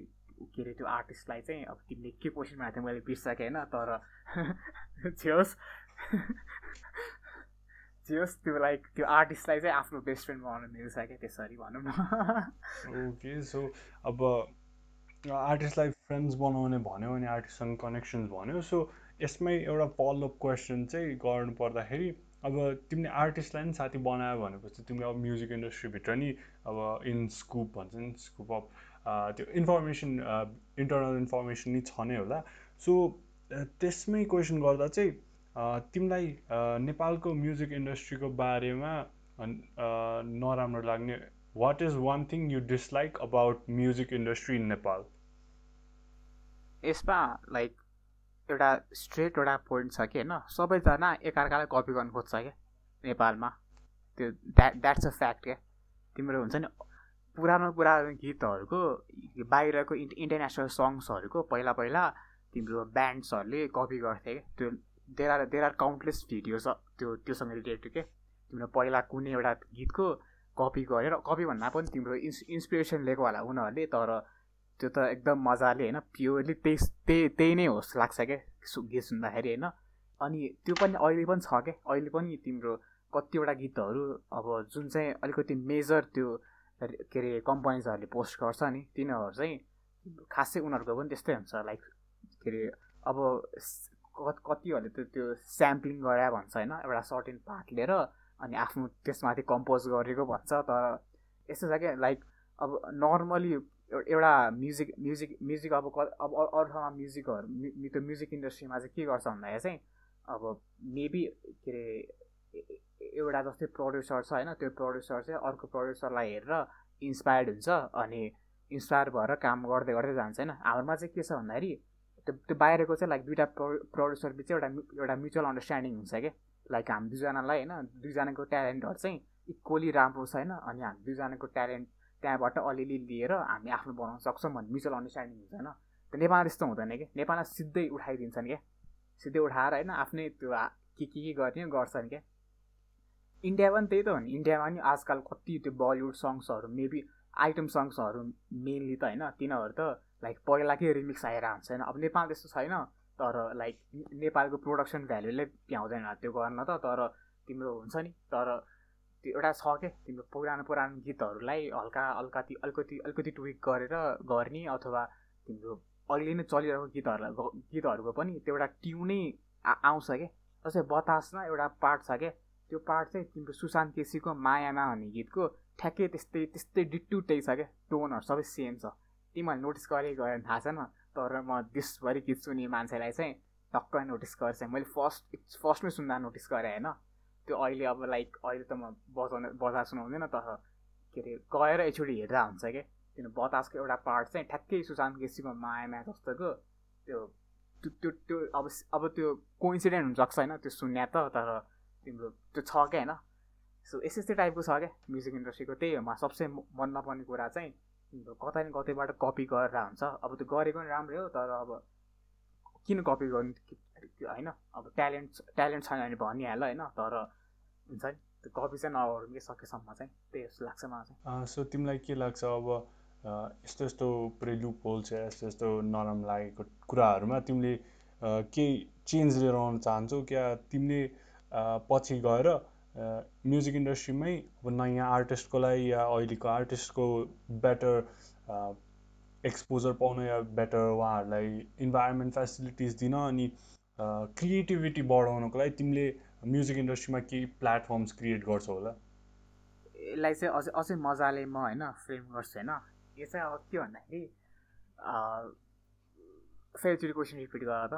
के अरे त्यो आर्टिस्टलाई चाहिँ अब तिमीले के क्वेसन बनाएको थियो मैले बिर्सकेँ होइन तर होस् जे होस् त्यो लाइक त्यो आर्टिस्टलाई चाहिँ आफ्नो बेस्ट फ्रेन्ड बनाउनु मिल्छ क्या त्यसरी भनौँ न। ओके सो अब आर्टिस्टलाई फ्रेन्ड्स बनाउने भन्यो अनि आर्टिस्टसँग कनेक्सन्स भन्यो। सो यसमै एउटा फलोअप क्वेसन चाहिँ गर्नु पर्दाखेरि अब तिमीले आर्टिस्टलाई नि साथी बनायो भनेपछि तिमीले अब म्युजिक इन्डस्ट्रीभित्र नि अब इन स्कुप भन्छ नि स्कुप अफ त्यो इन्फर्मेसन इन्टरनल इन्फर्मेसन नि छ नै होला सो त्यसमै क्वेसन गर्दा चाहिँ तिमीलाई नेपालको म्युजिक इन्डस्ट्रीको बारेमा नराम्रो लाग्ने what is one thing you dislike about music industry in Nepal यसमा लाइक एउटा स्ट्रेट एउटा पोइन्ट छ कि होइन? सबैजना एकअर्कालाई कपी गर्नु खोज्छ क्या नेपालमा। त्यो द्याट द्याट्स अ फ्याक्ट क्या। तिम्रो हुन्छ नि पुरानो पुरानो गीतहरूको बाहिरको इन्ट इन्टरनेसनल सङ्ग्सहरूको पहिला पहिला तिम्रो ब्यान्ड्सहरूले कपी गर्थे क्या। त्यो there are there are countless videos त्यो त्योसँग रिलेटेड के? तिम्रो पहिला कुनै एउटा गीतको कपी गरेर कपी भन्दा पनि तिम्रो इन्स इन्सपिरेसन लिएको होला उनीहरूले तर त्यो त एकदम मजाले होइन प्योरली त्यही त्यही त्यही नै होस् लाग्छ क्या गीत सुन्दाखेरि होइन। अनि त्यो पनि अहिले पनि छ क्या अहिले पनि तिम्रो कतिवटा गीतहरू अब जुन चाहिँ अलिकति मेजर त्यो के अरे कम्पनीजहरूले पोस्ट गर्छ नि तिनीहरू चाहिँ खासै उनीहरूको पनि त्यस्तै हुन्छ लाइक के अरे अब कतिहरूले त त्यो स्याम्पलिङ गरे भन्छ होइन एउटा सर्टेन पार्ट लिएर अनि आफ्नो त्यसमाथि कम्पोज गरेको भन्छ तर यस्तो छ क्या लाइक अब नर्मली एउटा म्युजिक म्युजिक म्युजिक अब अब अरू ठाउँमा म्युजिकहरू त्यो म्युजिक इन्डस्ट्रीमा चाहिँ के गर्छ भन्दाखेरि चाहिँ अब मेबी के अरे एउटा जस्तै प्रड्युसर छ होइन त्यो प्रड्युसर चाहिँ अर्को प्रड्युसरलाई हेरेर इन्सपायर्ड हुन्छ अनि इन्सपायर भएर काम गर्दै गर्दै जान्छ होइन। हाम्रोमा चाहिँ के छ भन्दाखेरि त्यो त्यो बाहिरको चाहिँ लाइक दुइटा प्रो प्रड्युसर बिच एउटा एउटा म्युचुअल अन्डरस्ट्यान्डिङ हुन्छ क्या। लाइक हामी दुईजनालाई होइन दुईजनाको ट्यालेन्टहरू चाहिँ इक्वली राम्रो छ होइन अनि हामी दुईजनाको ट्यालेन्ट त्यहाँबाट अलिअलि लिएर हामी आफ्नो बनाउन सक्छौँ भन्ने म्युचुअल अन्डरस्ट्यान्डिङ हुन्छ होइन। त नेपालमा त्यस्तो हुँदैन कि नेपालमा सिधै उठाइदिन्छन् क्या। सिधै उठाएर होइन आफ्नै त्यो के के के गर्ने गर्छन् क्या। इन्डियामा पनि त्यही त हो नि। इन्डियामा पनि आजकल कति त्यो बलिउड सङ्ग्सहरू मेबी आइटम सङ्ग्सहरू मेनली त होइन तिनीहरू त लाइक पहिलाकै रिमिक्स आएर हुन्छ होइन अब नेपाल त्यस्तो छैन तर लाइक नेपालको प्रोडक्सन भ्याल्युले भ्याउँदैन त्यो गर्न त तर तिम्रो हुन्छ नि तर त्यो एउटा छ क्या तिम्रो पुरानो पुरानो गीतहरूलाई हल्का अलिकति अलिकति अलिकति ट्विक गरेर गर्ने अथवा तिम्रो अहिले नै चलिरहेको गीतहरूलाई गीतहरूको पनि त्यो एउटा ट्युनै आउँछ क्या जस्तै बतासमा एउटा पार्ट छ क्या त्यो पार्ट चाहिँ तिम्रो सुशान्त केसीको मायामा भन्ने गीतको ठ्याक्कै त्यस्तै त्यस्तै डिट्टुटै छ क्या टोनहरू सबै सेम छ। तिमीहरूले नोटिस गरेको गरे थाहा छैन तर म देशभरि गीत सुन्ने मान्छेलाई चाहिँ टक्कै नोटिस गर्छ। मैले फर्स्ट फर्स्टमै सुन्दा नोटिस गरेँ होइन? त्यो अहिले अब लाइक अहिले त म बजाउने बजार सुनाउँदैन तर के अरे गएर एकचोटि हेर्दा हुन्छ क्या किन बतासको एउटा पार्ट चाहिँ ठ्याक्कै सुशान्त केसीको मायामा जस्तोको त्यो त्यो त्यो अब अब त्यो कोइन्सिडेन्ट हुनसक्छ होइन? त्यो सुन्या त तर तिम्रो त्यो छ क्या होइन? सो यस्तै यस्तै टाइपको छ क्या म्युजिक इन्डस्ट्रीको त्यही हो। सबसे मन नपर्ने कुरा चाहिँ कतै न कतैबाट कपी गरेर हुन्छ। अब त्यो गरेको पनि राम्रै हो तर अब किन कपी गर्नु होइन। अब ट्यालेन्ट ट्यालेन्ट छैन भने भनिहाल्यो होइन तर हुन्छ नि त्यो कपी चाहिँ नगरौँ कि सकेसम्म चाहिँ त्यही जस्तो लाग्छ मलाई चाहिँ। सो तिमीलाई के लाग्छ अब यस्तो यस्तो पुरै लुप होल यस्तो यस्तो नरम लागेको कुराहरूमा तिमीले केही चेन्ज लिएर आउन चाहन्छौ क्या? तिमीले पछि गएर म्युजिक इन्डस्ट्रीमै अब नयाँ आर्टिस्टको लागि या अहिलेको आर्टिस्टको बेटर एक्सपोजर पाउन या बेटर उहाँहरूलाई इन्भाइरोमेन्ट फेसिलिटिज दिन अनि क्रिएटिभिटी बढाउनको लागि तिमीले म्युजिक इन्डस्ट्रीमा केही प्लेटफर्म्स क्रिएट गर्छौ होला? यसलाई चाहिँ अझै अझै मजाले म होइन फ्रेम गर्छु होइन। यो चाहिँ अब के भन्दाखेरि फेरि क्वेसन रिपिट गर त।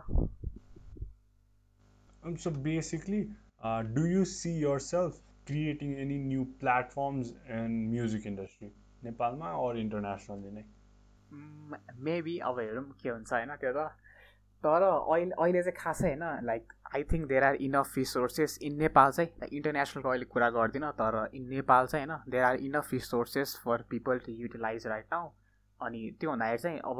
So basically do you see yourself creating any new platforms and music industry नेपालमा अर इन्टरनेसनली नै मेबी अब हेरौँ के हुन्छ होइन त्यो त। तर अहिले अहिले चाहिँ खासै होइन like I think there are enough resources in Nepal चाहिँ। इन्टरनेसनलको अहिले कुरा गर्दिनँ तर इन नेपाल चाहिँ होइन there are enough resources for people to utilise right now अनि त्यो भन्दाखेरि चाहिँ अब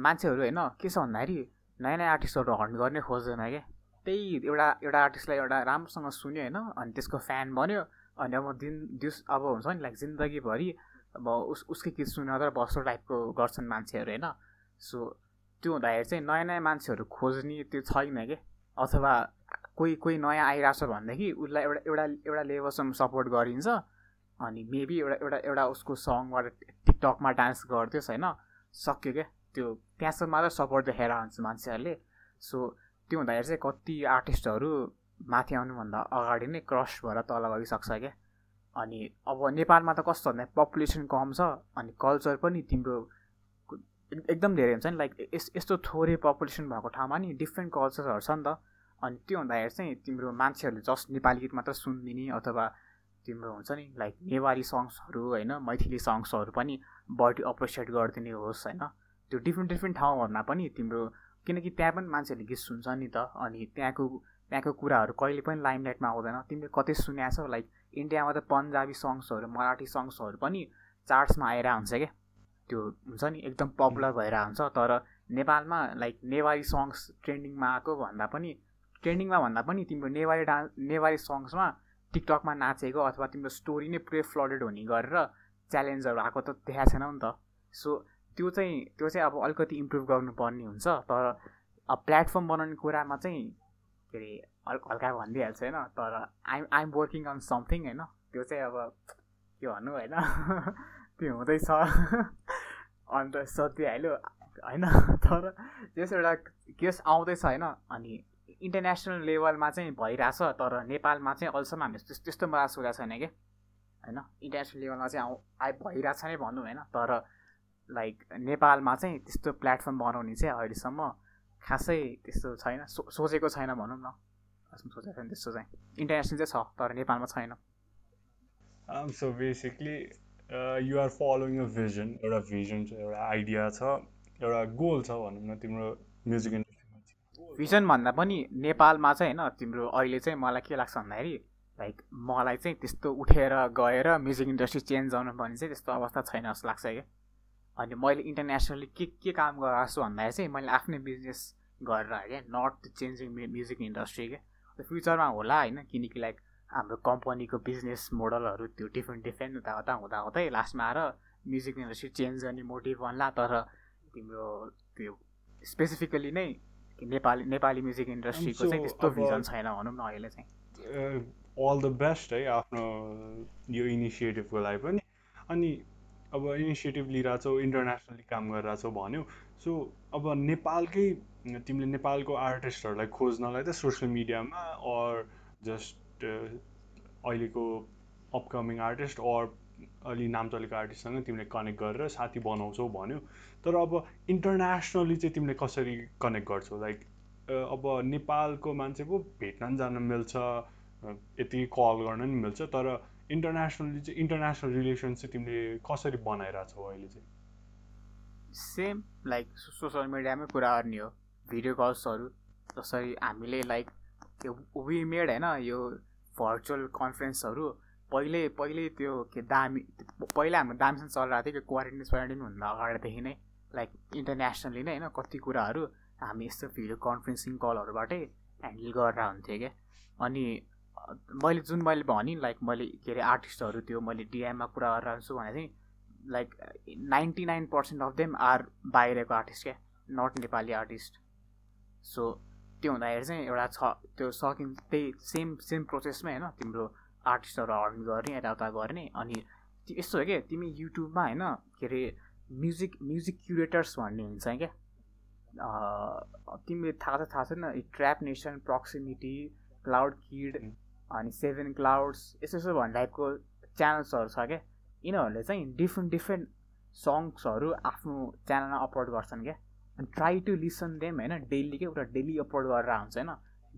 मान्छेहरू होइन के छ भन्दाखेरि नयाँ नयाँ आर्टिस्टहरू हन्ट गर्ने खोज्दैन क्या। त्यही एउटा एउटा आर्टिस्टलाई एउटा राम्रोसँग सुन्यो होइन अनि त्यसको फ्यान बन्यो अनि अब दिन दिस अब हुन्छ नि लाइक जिन्दगीभरि अब उस उसकै गीत सुनेर बस्दो टाइपको गर्छन् मान्छेहरू होइन। सो त्यो हुँदाखेरि चाहिँ नयाँ नयाँ मान्छेहरू खोज्ने त्यो छैन कि? अथवा कोही कोही नयाँ आइरहेको छ भनेदेखि उसलाई एउटा एउटा एउटा लेभलसम्म सपोर्ट गरिन्छ अनि मेबी एउटा एउटा एउटा उसको सङबाट टिकटकमा डान्स गरिदियोस् होइन सक्यो क्या त्यो त्यहाँसम्म मात्र सपोर्ट देखाएर हुन्छ मान्छेहरूले। सो त्यो हुँदाखेरि चाहिँ कति आर्टिस्टहरू माथि आउनुभन्दा अगाडि नै क्रस भएर तल गइसक्छ क्या। अनि अब नेपालमा त कस्तो भन्दा पपुलेसन कम छ अनि कल्चर पनि तिम्रो एकदम धेरै हुन्छ नि। लाइक यस यस्तो थोरै पपुलेसन भएको ठाउँमा नि डिफ्रेन्ट कल्चरहरू छ नि त। अनि त्यो हुँदाखेरि चाहिँ तिम्रो मान्छेहरूले जस्ट नेपाली गीत मात्र सुनिदिने अथवा तिम्रो हुन्छ नि लाइक नेवारी सङ्ग्सहरू होइन मैथिली सङ्ग्सहरू पनि बडी अप्रिसिएट गरिदिने होस् होइन। त्यो डिफ्रेन्ट डिफ्रेन्ट ठाउँहरूमा पनि तिम्रो किनकि त्यहाँ पनि मान्छेहरूले गीत सुन्छ नि त। अनि त्यहाँको त्यहाँको कुराहरू कहिले पनि लाइमलाइटमा आउँदैन। तिमीले कतै सुनेको छौ लाइक इन्डियामा त पन्जाबी सङ्ग्सहरू मराठी सङ्ग्सहरू पनि चार्ट्समा आएर हुन्छ क्या त्यो हुन्छ नि एकदम पपुलर भएर हुन्छ तर नेपालमा लाइक नेवारी सङ्ग्स ट्रेन्डिङमा आएको भन्दा पनि ट्रेन्डिङमा भन्दा पनि तिम्रो नेवारी डान्स नेवारी सङ्ग्समा टिकटकमा नाचेको अथवा तिम्रो स्टोरी नै पुरै फ्लडेड हुने गरेर च्यालेन्जहरू आएको त देखाएको छैन नि त। सो त्यो चाहिँ त्यो चाहिँ अब अलिकति इम्प्रुभ गर्नुपर्ने हुन्छ। तर अब प्लेटफर्म बनाउने कुरामा चाहिँ के अरे हल्का भनिदिइहाल्छु होइन? तर I'm I'm working on something होइन? त्यो चाहिँ अब के भन्नु होइन? त्यो हुँदैछ। अन्त सोधिहाल्यो होइन? तर त्यस एउटा केस आउँदैछ होइन? अनि इन्टरनेसनल लेभलमा चाहिँ भइरहेछ तर नेपालमा चाहिँ अहिलेसम्म हामी त्यस्तो त्यस्तो मजा सुनेको छैन कि? होइन? इन्टरनेसनल लेभलमा चाहिँ आउ आइ भइरहेको छ नै भनौँ होइन? तर लाइक नेपालमा चाहिँ त्यस्तो प्लेटफर्म बनाउने चाहिँ अहिलेसम्म खासै त्यस्तो छैन। सो सोचेको छैन भनौँ न। सोचेको छैन त्यस्तो चाहिँ। इन्टरनेसनल चाहिँ छ तर नेपालमा छैन। So basically you're following a vision एउटा भिजन छ एउटा आइडिया छ एउटा गोल छ भनौँ न तिम्रो म्युजिक इन्डस्ट्रीमा भिजन भन्दा पनि नेपालमा चाहिँ होइन तिम्रो अहिले चाहिँ मलाई के लाग्छ भन्दाखेरि लाइक मलाई चाहिँ त्यस्तो उठेर गएर म्युजिक इन्डस्ट्री चेन्ज गर्नु पर्ने चाहिँ त्यस्तो अवस्था छैन जस्तो लाग्छ क्या। अनि मैले इन्टरनेसनली के के काम गराएको छु भन्दाखेरि चाहिँ मैले आफ्नै बिजनेस गरेर क्या नट चेन्जिङ म्युजिक इन्डस्ट्री क्या फ्युचरमा होला होइन किनकि लाइक हाम्रो कम्पनीको बिजनेस मोडलहरू त्यो डिफ्रेन्ट डिफ्रेन्ट उता हुँदा हुँदै लास्टमा आएर म्युजिक इन्डस्ट्री चेन्ज गर्ने मोटिभ भन्ला तर तिम्रो त्यो स्पेसिफिकली नै नेपाली नेपाली म्युजिक इन्डस्ट्रीको चाहिँ त्यस्तो भिजन छैन भनौँ न अहिले चाहिँ। अल द बेस्ट है आफ्नो यो इनिसिएटिभको लागि पनि। अनि अब इनिसिएटिभ लिइरहेछौ इन्टरनेसनली काम गरिरहेछौ भन्यो। सो अब नेपालकै तिमीले नेपालको आर्टिस्टहरूलाई खोज्नलाई त सोसियल मिडियामा अर जस्ट अहिलेको अपकमिङ आर्टिस्ट अर अलि नाम चलेको आर्टिस्टसँग तिमीले कनेक्ट गरेर साथी बनाउँछौ भन्यो। तर अब इन्टरनेसनली चाहिँ तिमीले कसरी कनेक्ट गर्छौ? लाइक अब नेपालको मान्छे पो भेट्न जान मिल्छ यति कल गर्न नि मिल्छ तर इन्टरनेसनली चाहिँ इन्टरनेसनल रिलेसन चाहिँ तिमीले कसरी बनाइरहेछौ अहिले चाहिँ? सेम लाइक सोसियल मिडियामै कुरा गर्ने हो भिडियो कल्सहरू जसरी हामीले लाइक त्यो वी मेड होइन यो भर्चुअल कन्फरेन्सहरू पहिले पहिले त्यो के दामी पहिला हाम्रो दामीसँग चलिरहेको थियो कि क्वारेन्टाइन स्वारेन्टाइन हुनुभन्दा अगाडिदेखि नै लाइक इन्टरनेसनली नै होइन कति कुराहरू हामी यस्तो भिडियो कन्फरेन्सिङ कलहरूबाटै ह्यान्डल गरेर हुन्थ्यो क्या। अनि मैले जुन मैले भनेँ लाइक मैले के अरे आर्टिस्टहरू त्यो मैले डिएममा कुरा गरेर हुन्छु भने चाहिँ like ninety nine percent of them are बाहिरको आर्टिस्ट क्या नट नेपाली आर्टिस्ट सो त्यो हुँदाखेरि चाहिँ एउटा छ त्यो सकिन् त्यही सेम सेम प्रोसेसमै होइन तिम्रो आर्टिस्टहरू अर्न गर्ने यताउता गर्ने अनि यस्तो हो क्या तिमी युट्युबमा होइन के अरे म्युजिक म्युजिक क्युरेटर्स भन्ने हुन्छ क्या तिमीले थाहा छ थाहा छैन Trap Nation Proximity Cloud Kid. अनि सेभेन क्लाउड्स यस्तो यस्तो भन्ने टाइपको च्यानल्सहरू छ क्या? यिनीहरूले चाहिँ डिफ्रेन्ट डिफ्रेन्ट सङ्ग्सहरू आफ्नो च्यानलमा अपलोड गर्छन् क्या। अनि ट्राई टु लिसन देम होइन? डेली के? एउटा डेली अपलोड गरेर हुन्छ होइन?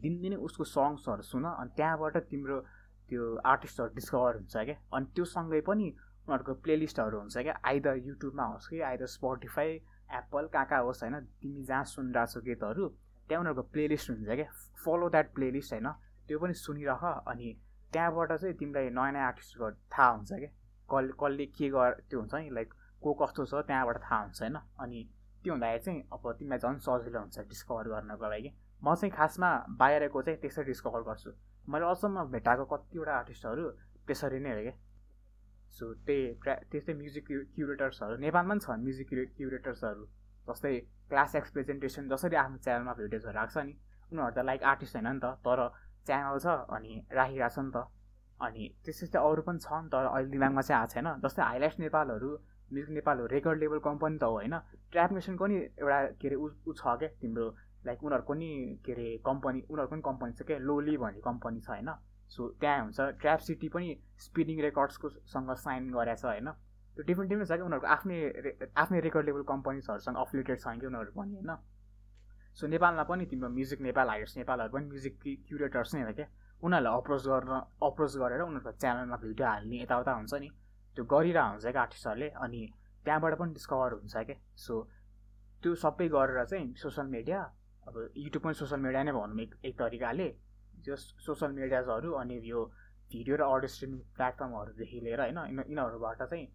दिनदिनै उसको सङ्ग्सहरू सुन अनि त्यहाँबाट तिम्रो त्यो आर्टिस्टहरू डिस्कभर हुन्छ क्या। अनि त्यो सँगै पनि उनीहरूको प्लेलिस्टहरू हुन्छ क्या। आइदर युट्युबमा होस् कि आइदर स्पोटिफाई एप्पल कहाँ कहाँ होस् होइन? तिमी जहाँ सुनिरहेको छौ गीतहरू त्यहाँ उनीहरूको प्लेलिस्ट हुन्छ क्या। फलो द्याट प्लेलिस्ट होइन? त्यो पनि सुनिरह अनि त्यहाँबाट चाहिँ तिमीलाई नयाँ नयाँ आर्टिस्टको थाहा हुन्छ क्या कसले कसले के गर त्यो हुन्छ नि लाइक को कस्तो छ त्यहाँबाट थाहा हुन्छ होइन? अनि त्यो हुँदाखेरि चाहिँ अब तिमीलाई झन् सजिलो हुन्छ डिस्कभर गर्नको लागि। म चाहिँ खासमा बाहिरको चाहिँ त्यसरी डिस्कभर गर्छु। मैले अचम्म भेटाएको कतिवटा आर्टिस्टहरू त्यसरी नै हो क्या सो त्यही ट्र्या त्यस्तै म्युजिक क्यु क्युरेटर्सहरू नेपालमा पनि छ म्युजिक क्यु क्युरेटर्सहरू जस्तै क्लास एक्स प्रेजेन्टेसन जसरी आफ्नो च्यानलमा भिडियोजहरू राख्छ नि। उनीहरू त लाइक आर्टिस्ट होइन नि त तर च्यानल छ अनि राखिरहेको छ नि त। अनि त्यस्तै त्यस्तै अरू पनि छ नि तर अहिले दिमागमा चाहिँ आएको छैन। जस्तै हाइलाइट्स नेपालहरू म्युजिक नेपालहरू रेकर्ड लेभल कम्पनी त हो होइन? ट्र्याप नेसनको नि एउटा के अरे ऊ छ क्या तिम्रो लाइक उनीहरूको नि के अरे कम्पनी उनीहरूको पनि कम्पनी छ क्या लोली भन्ने कम्पनी छ होइन? सो त्यहाँ हुन्छ। ट्र्याप सिटी पनि स्पिडिङ रेकर्ड्सको सँग साइन गरेको छ होइन? त्यो डिफ्रेन्ट डिफ्रेन्ट छ कि? उनीहरूको आफ्नै आफ्नै रेकर्ड लेभल कम्पनीहरूसँग अफिलेटेड छ कि उनीहरू पनि होइन? सो नेपालमा पनि तिम्रो म्युजिक नेपाल हाइट्स नेपालहरू पनि म्युजिक क्युरेटर्स नै हो क्या। उनीहरूलाई अप्रोच गर्न अप्रोच गरेर उनीहरूको च्यानलमा भिडियो हाल्ने यताउता हुन्छ नि। त्यो गरिरहेको हुन्छ क्या आर्टिस्टहरूले अनि त्यहाँबाट पनि डिस्कभर हुन्छ क्या। सो त्यो सबै गरेर चाहिँ सोसियल मिडिया अब युट्युब पनि सोसियल मिडिया नै भनौँ एक एक तरिकाले। जो सोसियल मिडियाजहरू अनि यो भिडियो र अडियो स्ट्रिमिङ प्लेटफर्महरूदेखि लिएर होइन यिनी- यिनीहरूबाट चाहिँ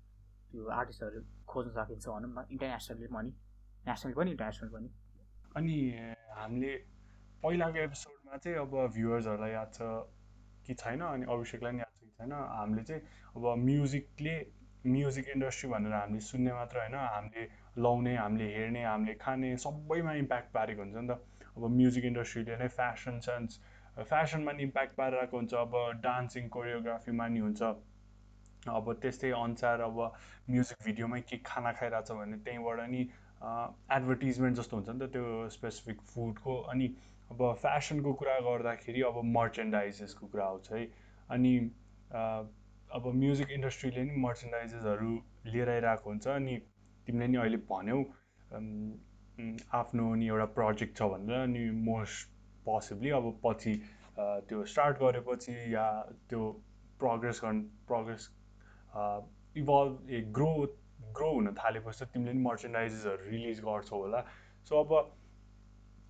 त्यो आर्टिस्टहरू खोज्न सकिन्छ भनौँ न। इन्टरनेसनली पनि। नेसनल पनि इन्टरनेसनल पनि। अनि हामीले पहिलाको एपिसोडमा चाहिँ अब भ्युवर्सहरूलाई याद छ कि छैन अनि अभिषेकलाई पनि याद छ कि छैन हामीले चाहिँ अब म्युजिकले म्युजिक इन्डस्ट्री भनेर हामीले सुन्ने मात्र होइन हामीले लाउने हामीले हेर्ने हामीले खाने सबैमा इम्प्याक्ट पारेको हुन्छ नि त। अब म्युजिक इन्डस्ट्रीले नै फेसन सेन्स फेसनमा नि इम्प्याक्ट पारिरहेको हुन्छ अब डान्सिङ कोरियोग्राफीमा नि हुन्छ। अब त्यस्तै अनुसार अब म्युजिक भिडियोमै के खाना खाइरहेछ भने त्यहीँबाट नि एडभर्टिजमेन्ट जस्तो हुन्छ नि त त्यो स्पेसिफिक फुडको अनि अब फेसनको कुरा गर्दाखेरि अब मर्चेन्डाइजेसको कुरा आउँछ है। अनि अब म्युजिक इन्डस्ट्रीले नि मर्चेन्डाइजेसहरू लिएर आइरहेको हुन्छ अनि तिमीले नि अहिले भन्यौ आफ्नो नि एउटा प्रोजेक्ट छ भनेर अनि मोस्ट पोसिबली अब पछि त्यो स्टार्ट गरेपछि या त्यो प्रोग्रेस गर्नु progress evolve uh grow grow हुन थालेपछि त तिमीले नि मर्चेन्डाइजेसहरू रिलिज गर्छौ होला। सो अब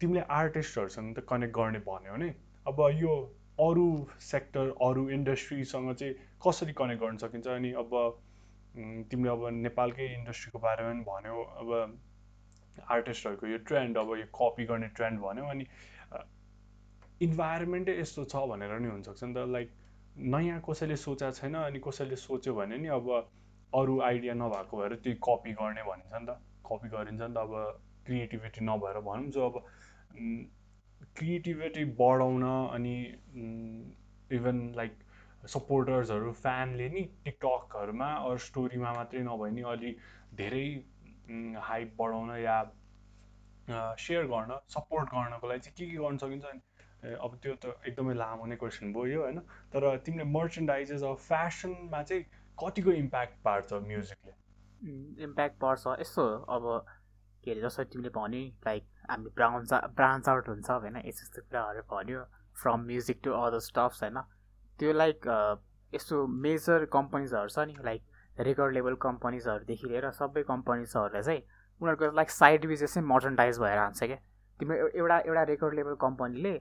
तिमीले आर्टिस्टहरूसँग त कनेक्ट गर्ने भन्यो भने अब यो अरू सेक्टर अरू इन्डस्ट्रीसँग चाहिँ कसरी कनेक्ट गर्न सकिन्छ अनि अब तिमीले अब नेपालकै इन्डस्ट्रीको बारेमा पनि भन्यौ अब आर्टिस्टहरूको यो ट्रेन्ड अब यो कपी गर्ने ट्रेन्ड भन्यो अनि इन्भाइरोमेन्टै यस्तो छ भनेर नि हुनसक्छ नि त। लाइक नयाँ कसैले सोचेको छैन अनि कसैले सोच्यो भने नि अब अरू आइडिया नभएको भएर त्यही कपी गर्ने भनिन्छ नि त। कपी गरिन्छ नि त। अब क्रिएटिभिटी नभएर भनौँ जो अब क्रिएटिभिटी बढाउन अनि इभन लाइक सपोर्टर्सहरू फ्यानले नि टिकटकहरूमा अरू स्टोरीमा मात्रै नभए नि अलि धेरै हाइप बढाउन या सेयर गर्न सपोर्ट गर्नको लागि चाहिँ के के गर्न सकिन्छ अब त्यो त एकदमै लामो नै क्वेसन भयो होइन? तर तिमीले मर्चेन्डाइजेस अब फ्यासनमा चाहिँ कतिको इम्प्याक्ट पार्छ म्युजिकले इम्प्याक्ट पर्छ। यस्तो अब के अरे जसरी तिमीले भन्यो लाइक हामी ब्रान्च ब्रान्च आउट हुन्छ होइन? यस्तो यस्तो कुराहरू भन्यो। From music to other stuffs होइन? त्यो लाइक यस्तो मेजर कम्पनीजहरू छ नि लाइक रेकर्ड लेभल कम्पनीजहरूदेखि लिएर सबै कम्पनीजहरूले चाहिँ उनीहरूको लाइक साइड बिजनेस चाहिँ मोडर्नाइज भएर जान्छ क्या। तिम्रो एउटा एउटा रेकर्ड लेभल कम्पनीले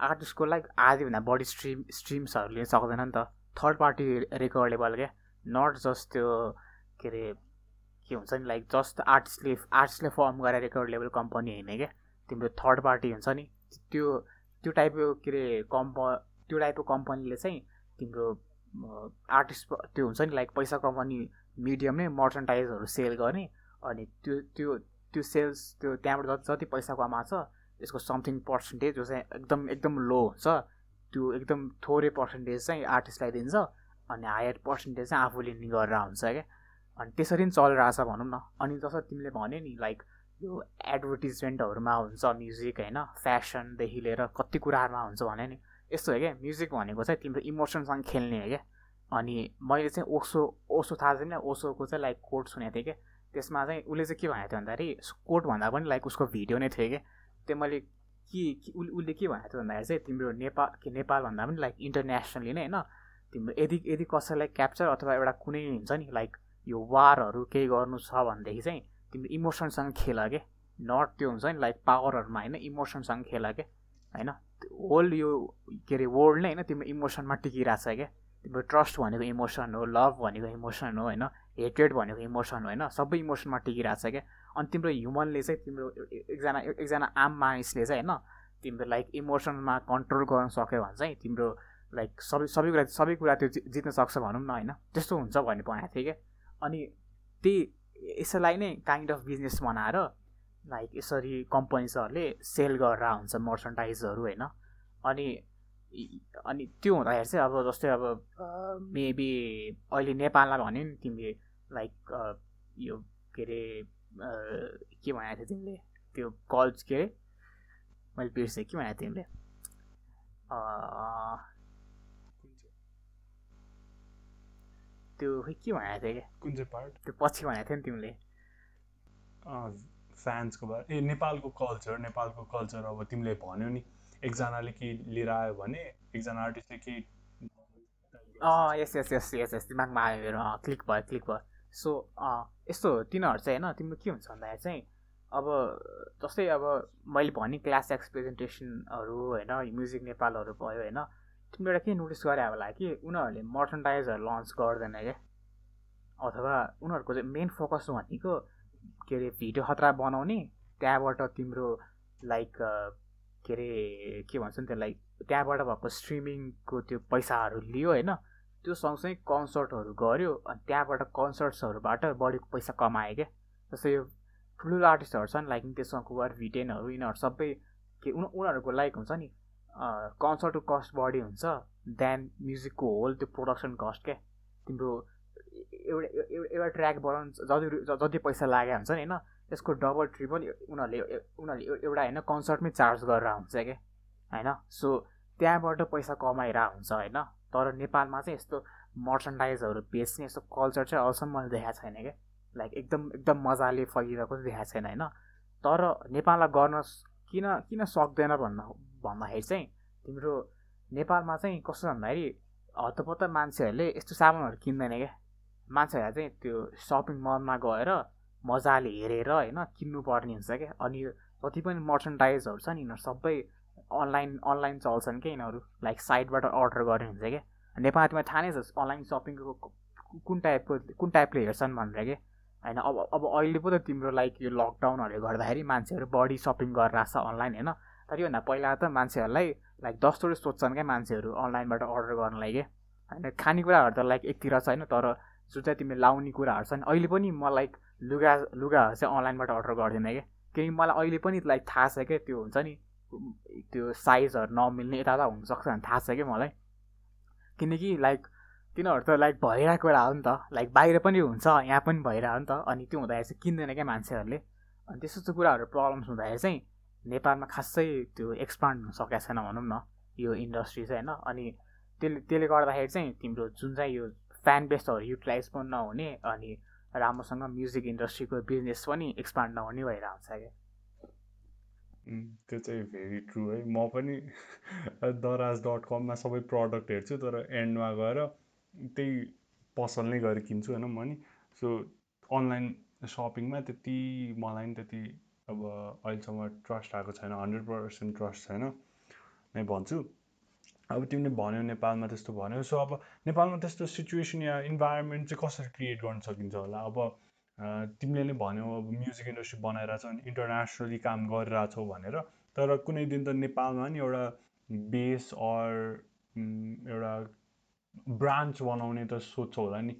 आर्टिस्टको लाइक आधीभन्दा बढी स्ट्रिम स्ट्रिम्सहरू लिन सक्दैन नि त। थर्ड पार्टी रेकर्ड लेभल क्या। नट जस्ट त्यो के अरे के हुन्छ नि लाइक जस्ट आर्टिस्टले आर्टिस्टले फर्म गरेर रेकर्ड लेभल कम्पनी होइन क्या तिम्रो थर्ड पार्टी हुन्छ नि त्यो त्यो टाइपको के अरे कम्प त्यो टाइपको कम्पनीले चाहिँ तिम्रो आर्टिस्ट त्यो हुन्छ नि लाइक पैसा कमाउने मिडियम नै मर्चन्टाइजहरू सेल गर्ने अनि त्यो त्यो त्यो सेल्स त्यो त्यहाँबाट जति जति पैसा कमाएको छ त्यसको समथिङ पर्सेन्टेज जो चाहिँ एकदम एकदम लो हुन्छ त्यो एकदम थोरै पर्सेन्टेज चाहिँ आर्टिस्टलाई दिन्छ। अनि हायर पर्सेन्टेज चाहिँ आफूले नि गरेर हुन्छ क्या। अनि त्यसरी नै चलिरहेछ भनौँ न। अनि जसरी तिमीले भन्यो नि लाइक यो एडभर्टिजमेन्टहरूमा हुन्छ म्युजिक होइन फेसनदेखि लिएर कति कुराहरूमा हुन्छ भने नि यस्तो हो क्या। म्युजिक भनेको चाहिँ तिम्रो इमोसनसँग खेल्ने हो क्या। अनि मैले चाहिँ ओसो ओसो थाहा छैन ओसोको चाहिँ लाइक कोड सुनेको थिएँ क्या। त्यसमा चाहिँ उसले चाहिँ के भनेको थियो भन्दाखेरि कोट भन्दा पनि लाइक उसको भिडियो नै थियो कि त्यो मैले के उसले के भनेको थियो भन्दाखेरि चाहिँ तिम्रो नेपाल के नेपाल भन्दा पनि लाइक इन्टरनेसनली नै होइन तिम्रो यदि यदि कसैलाई क्याप्चर अथवा एउटा कुनै हुन्छ नि लाइक यो वारहरू केही गर्नु छ भनेदेखि चाहिँ तिम्रो इमोसनसँग खेल के? नट त्यो हुन्छ नि लाइक पावरहरूमा होइन इमोसनसँग खेल के? होइन? होल यो के अरे वर्ल्ड नै होइन तिम्रो इमोसनमा टिकिरहेछ क्या तिम्रो ट्रस्ट भनेको इमोसन हो लभ भनेको इमोसन हो होइन? हेटेड भनेको इमोसन हो होइन? सबै इमोसनमा टिकिरहेको छ क्या अनि तिम्रो ह्युमनले चाहिँ तिम्रो एकजना एकजना आम मानिसले चाहिँ होइन तिम्रो लाइक इमोसनमा कन्ट्रोल गर्न सक्यो भने चाहिँ तिम्रो लाइक सबै सबै कुरा सबै कुरा त्यो जित्न सक्छ भनौँ न होइन? त्यस्तो हुन्छ भन्ने भनेको थिएँ क्या? अनि त्यही यसैलाई नै काइन्ड अफ बिजनेस बनाएर लाइक यसरी कम्पनीजहरूले सेल गरेर हुन्छ मर्चन्टाइजहरू होइन? अनि अनि त्यो हुँदाखेरि चाहिँ अब जस्तै अब मेबी अहिले नेपाललाई भन्यो नि तिमीले लाइक यो के अरे के भनेको थियो तिमीले? त्यो कल्च के अरे? मैले बिर्सेँ के भनेको तिमीले? त्यो खै के भनेको थियो क्या कुन चाहिँ पार्ट त्यो पछि भनेको थियो नि तिमीले फ्यान्सको बारे ए नेपालको कल्चर नेपालको कल्चर अब तिमीले भन्यो नि एकजनाले केही लिएर आयो भने एकजना आर्टिस्टले केही अँ यस यस यस यस यस दिमागमा आयो मेरो क्लिक भयो क्लिक भयो सो यस्तो तिनीहरू चाहिँ होइन तिम्रो के हुन्छ भन्दाखेरि चाहिँ अब जस्तै अब मैले भने क्लास एक्स प्रेजेन्टेसनहरू होइन म्युजिक नेपालहरू भयो होइन तिम्रो एउटा के नोटिस गरे होला कि उनीहरूले मर्चन्डाइजहरू लन्च गर्दैन क्या अथवा उनीहरूको चाहिँ मेन फोकस भनेको के अरे भिडियो खतरा बनाउने त्यहाँबाट तिम्रो लाइक के अरे के भन्छ नि त्यसलाई त्यहाँबाट भएको स्ट्रिमिङको त्यो पैसाहरू लियो होइन त्यो सँगसँगै कन्सर्टहरू गऱ्यो अनि त्यहाँबाट कन्सर्ट्सहरूबाट बढी पैसा कमायो क्या जस्तै यो ठुल्ठुलो आर्टिस्टहरू छन् लाइक नितेश कुमार भिटेनहरू यिनीहरू सबै के उनी उनीहरूको लाइक हुन्छ नि। कन्सर्टको कस्ट बढी हुन्छ देन म्युजिकको होल त्यो प्रोडक्सन कस्ट क्या तिम्रो एउटा एउटा ट्र्याक बनाउनु जति जति पैसा लागेको हुन्छ नि होइन? त्यसको डबल ट्रिपल उनीहरूले उनीहरूले एउटा होइन कन्सर्टमै चार्ज गरेर हुन्छ क्या होइन? सो त्यहाँबाट पैसा कमाइरहेको हुन्छ होइन? तर नेपालमा चाहिँ यस्तो मर्चन्डाइजहरू बेच्ने यस्तो कल्चर चाहिँ अहिलेसम्म मैले देखाएको छैन क्या लाइक एकदम एकदम मजाले फैलिरहेको देखाएको छैन होइन? तर नेपाललाई गर्न किन किन सक्दैन भन्न भन्दाखेरि चाहिँ तिम्रो नेपालमा चाहिँ कस्तो भन्दाखेरि हतपत्त मान्छेहरूले यस्तो सामानहरू किन्दैन क्या। मान्छेहरूलाई चाहिँ त्यो सपिङ मलमा गएर मजाले हेरेर होइन किन्नुपर्ने हुन्छ क्या। अनि जति पनि मर्चन्डाइजहरू छ नि यिनीहरू सबै अनलाइन अनलाइन चल्छन् क्या यिनीहरू। लाइक साइटबाट अर्डर गर्ने हुन्छ क्या। नेपालमा थाहा नै छ अनलाइन सपिङको कुन टाइपको कुन टाइपले हेर्छन् भनेर क्या। होइन अब अब अहिले पो त तिम्रो लाइक यो लकडाउनहरूले गर्दाखेरि मान्छेहरू बढी सपिङ गरेर छ अनलाइन होइन? तर योभन्दा पहिला त मान्छेहरूलाई लाइक दसचोटि सोध्छन् क्या मान्छेहरू अनलाइनबाट अर्डर गर्नलाई क्या होइन खानेकुराहरू त लाइक एकतिर छ होइन तर जुन चाहिँ तिमीले लाउने कुराहरू छ नि अहिले पनि म लाइक लुगा लुगाहरू चाहिँ अनलाइनबाट अर्डर गर्दिनँ क्या किनकि मलाई अहिले पनि लाइक थाहा छ क्या त्यो हुन्छ नि त्यो साइजहरू नमिल्ने यता हुनसक्छ भने थाहा छ कि मलाई? किनकि लाइक तिनीहरू त लाइक भइरहेको बेला हो नि त लाइक बाहिर पनि हुन्छ यहाँ पनि भइरहेको नि त अनि त्यो हुँदाखेरि चाहिँ किन्दैन क्या मान्छेहरूले। अनि त्यस्तो कुराहरू प्रब्लम्स हुँदाखेरि चाहिँ नेपालमा खासै त्यो एक्सपान्ड हुन सकेको छैन भनौँ न यो इन्डस्ट्री चाहिँ होइन। अनि त्यसले त्यसले गर्दाखेरि चाहिँ तिम्रो जुन चाहिँ यो फ्यान बेसहरू युटिलाइज पनि नहुने अनि राम्रोसँग म्युजिक इन्डस्ट्रीको बिजनेस पनि एक्सपान्ड नहुने भइरहेको हुन्छ क्या। त्यो चाहिँ भेरी ट्रु है। म पनि दराज डट कममा सबै प्रडक्ट हेर्छु तर एन्डमा गएर त्यही पसल नै गएर किन्छु होइन म नि। सो अनलाइन सपिङमा त्यति मलाई पनि त्यति अब अहिलेसम्म ट्रस्ट आएको छैन हन्ड्रेड पर्सेन्ट ट्रस्ट छैन नै भन्छु। अब तिमीले भन्यो नेपालमा त्यस्तो भन्यो। सो अब नेपालमा त्यस्तो सिचुएसन या इन्भाइरोमेन्ट चाहिँ कसरी क्रिएट गर्न सकिन्छ होला? अब तिमीले नै भन्यौ अब म्युजिक इन्डस्ट्री बनाइरहेछ अनि इन्टरनेसनली काम गरिरहेछौ भनेर। तर कुनै दिन त नेपालमा नि एउटा बेस अर एउटा ब्रान्च बनाउने त सोध्छौ होला नि।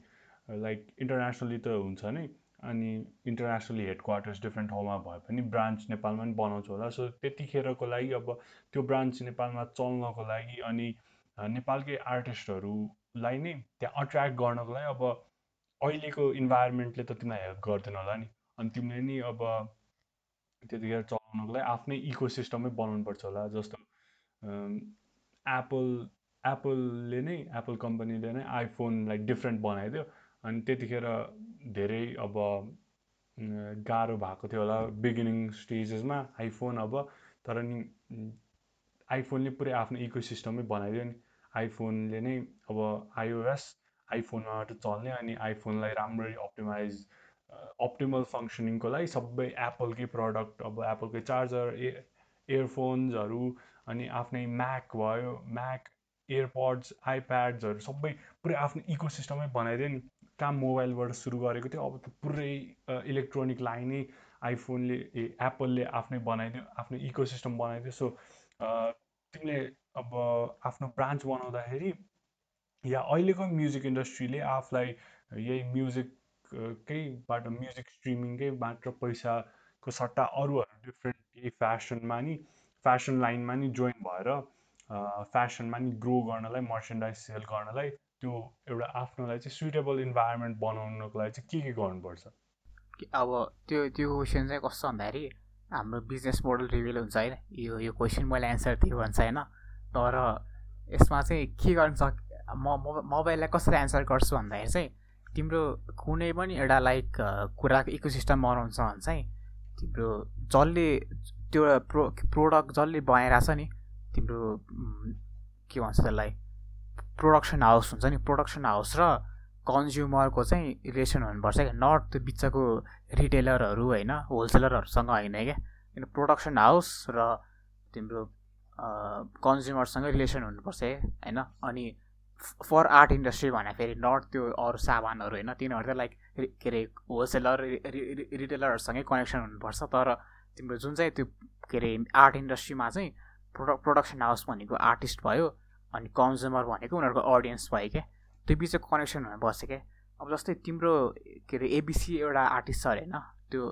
लाइक इन्टरनेसनली त हुन्छ नै। अनि इन्टरनेसनली हेड क्वार्टर्स डिफ्रेन्ट ठाउँमा भए पनि ब्रान्च नेपालमा पनि बनाउँछ होला। सो त्यतिखेरको लागि अब त्यो ब्रान्च नेपालमा चल्नको लागि अनि नेपालकै आर्टिस्टहरूलाई नै त्यहाँ अट्र्याक्ट गर्नको लागि अब अहिलेको इन्भाइरोमेन्टले त तिमीलाई हेल्प गर्दैन होला नि। अनि तिमीले नि अब त्यतिखेर चलाउनको लागि आफ्नै इको सिस्टमै बनाउनुपर्छ होला। जस्तो एप्पल एप्पलले नै एप्पल कम्पनीले नै आइफोन लाइक डिफ्रेन्ट बनाइदियो। अनि त्यतिखेर धेरै अब गाह्रो भएको थियो होला बिगिनिङ स्टेजेसमा आइफोन अब। तर नि आइफोनले पुरै आफ्नो इको सिस्टमै बनाइदियो नि। आइफोनले नै अब आइओएस आइफोनमा मात्रै चल्ने अनि आइफोनलाई राम्ररी अप्टिमाइज अप्टिमल फङ्सनिङको लागि सबै एप्पलकै प्रडक्ट अब एप्पलकै चार्जर ए इयरफोन्सहरू अनि आफ्नै म्याक भयो म्याक एयरपड्स आइप्याड्सहरू सबै पुरै आफ्नो इको सिस्टमै बनाइदियो नि। काम मोबाइलबाट सुरु गरेको थियो अब त पुरै इलेक्ट्रोनिक लाइन आइफोनले ए एप्पलले आफ्नै बनाइदियो आफ्नो इको सिस्टम बनाइदियो। सो तिमीले अब आफ्नो ब्रान्च बनाउँदाखेरि या अहिलेको म्युजिक इन्डस्ट्रीले आफूलाई यही म्युजिककैबाट म्युजिक स्ट्रिमिङकै मात्र पैसाको सट्टा अरूहरू डिफ्रेन्ट केही फेसनमा नि फेसन लाइनमा नि जोइन भएर फेसनमा नि ग्रो गर्नलाई मर्चेन्डाइज सेल गर्नलाई त्यो एउटा आफ्नोलाई चाहिँ सुइटेबल इन्भाइरोमेन्ट बनाउनको लागि चाहिँ के के गर्नुपर्छ? अब त्यो त्यो क्वेसन चाहिँ कस्तो भन्दाखेरि हाम्रो बिजनेस मोडल रिभिल हुन्छ होइन। यो यो क्वेसन मैले एन्सर दिएँ भन्छ होइन तर यसमा चाहिँ के गर्न सक म मोबाइललाई कसरी एन्सर गर्छु भन्दाखेरि चाहिँ तिम्रो कुनै पनि एउटा लाइक कुराको इकोसिस्टम बनाउँछ भने चाहिँ तिम्रो जसले त्यो प्रो प्रोडक्ट जसले बनाइरहेछ नि तिम्रो के भन्छ त्यसलाई? प्रोडक्सन हाउस हुन्छ नि प्रोडक्सन हाउस र कन्ज्युमरको चाहिँ रिलेसन हुनुपर्छ क्या। नट त्यो बिचको रिटेलरहरू होइन होलसेलरहरूसँग होइन क्या। किन प्रोडक्सन हाउस र तिम्रो कन्ज्युमरसँग रिलेसन हुनुपर्छ है होइन? अनि फर आर्ट इन्डस्ट्री भने फेरि नट त्यो अरू सामानहरू होइन तिनीहरू चाहिँ लाइक के अरे होलसेलर रिटेलरहरूसँगै कनेक्सन हुनुपर्छ। तर तिम्रो जुन चाहिँ त्यो के अरे आर्ट इन्डस्ट्रीमा चाहिँ प्रोडक्ट प्रोडक्सन हाउस भनेको आर्टिस्ट भयो अनि कन्ज्युमर भनेको उनीहरूको अडियन्स भयो क्या त्यो बिचको कनेक्सन हुन बस्यो क्या अब जस्तै तिम्रो के अरे एबिसी एउटा आर्टिस्ट छ अरे होइन त्यो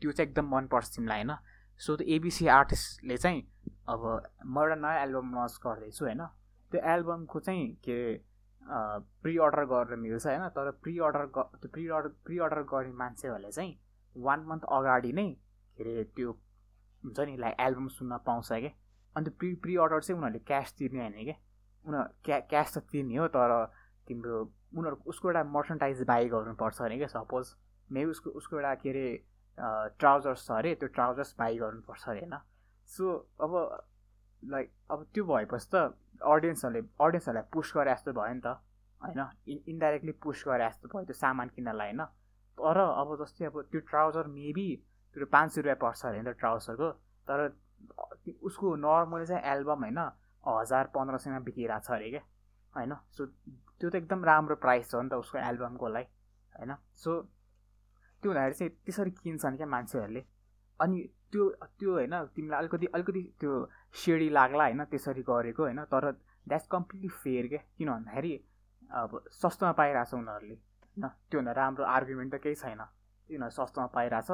त्यो चाहिँ एकदम मनपर्छ तिमीलाई होइन। सो त्यो एबिसी आर्टिस्टले चाहिँ अब म एउटा नयाँ एल्बम लन्च गर्दैछु होइन। त्यो एल्बमको चाहिँ के अरे प्रि अर्डर गरेर मिल्छ होइन तर प्रि अर्डर त्यो प्रि अर्डर प्रि अर्डर गर्ने मान्छेहरूले चाहिँ वान मन्थ अगाडि नै के अरे त्यो हुन्छ नि लाइक एल्बम सुन्न पाउँछ क्या अन्त प्रि प्रि अर्डर चाहिँ उनीहरूले क्यास तिर्ने होइन क्या उनीहरू क्या क्यास त तिर्ने हो तर तिम्रो उनीहरू उसको एउटा मर्चन्टाइज बाई गर्नुपर्छ अरे क्या सपोज मे उसको उसको एउटा के अरे ट्राउजर्स छ अरे त्यो ट्राउजर्स बाई गर्नुपर्छ अरे होइन? सो अब लाइक अब त्यो भएपछि त अडियन्सहरूले अडियन्सहरूलाई पुस गरे जस्तो भयो नि त होइन? इन इन्डाइरेक्टली पुस गरे जस्तो भयो त्यो सामान किन्नलाई होइन? तर अब जस्तै अब त्यो ट्राउजर मेबी त्यो पाँच सय रुपियाँ पर्छ अरे नि त ट्राउजरको तर उसको नर्मली चाहिँ एल्बम होइन? हजार पन्ध्र सयमा बिकिरहेको छ अरे क्या होइन? सो त्यो त एकदम राम्रो प्राइस हो नि त उसको एल्बमको लागि होइन? सो त्यो हुँदाखेरि चाहिँ त्यसरी किन्छन् क्या मान्छेहरूले। अनि त्यो त्यो होइन तिमीलाई अलिकति अलिकति त्यो सिडी लाग्ला होइन त्यसरी गरेको होइन तर द्याट्स कम्प्लिटली फेयर क्या किन भन्दाखेरि अब सस्तोमा पाइरहेछ उनीहरूले होइन? त्योभन्दा राम्रो आर्गुमेन्ट त केही छैन। किनभने सस्तोमा पाइरहेछ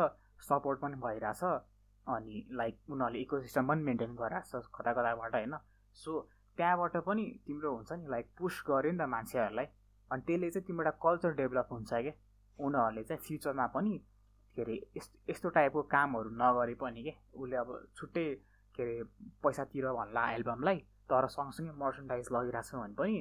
सपोर्ट पनि भइरहेछ अनि लाइक उनीहरूले इको सिस्टम पनि मेन्टेन गरिरहेको छ कता कताबाट होइन? सो त्यहाँबाट पनि तिम्रो हुन्छ नि लाइक पुस गऱ्यो नि त मान्छेहरूलाई। अनि त्यसले चाहिँ तिम्रो एउटा कल्चर डेभलप हुन्छ क्या उनीहरूले चाहिँ फ्युचरमा पनि के अरे यस्तो यस्तो टाइपको कामहरू नगरे पनि के? उसले अब छुट्टै के अरे पैसा तिर भन्ला एल्बमलाई तर सँगसँगै मर्चन्डाइज लगिरहेको छ भने पनि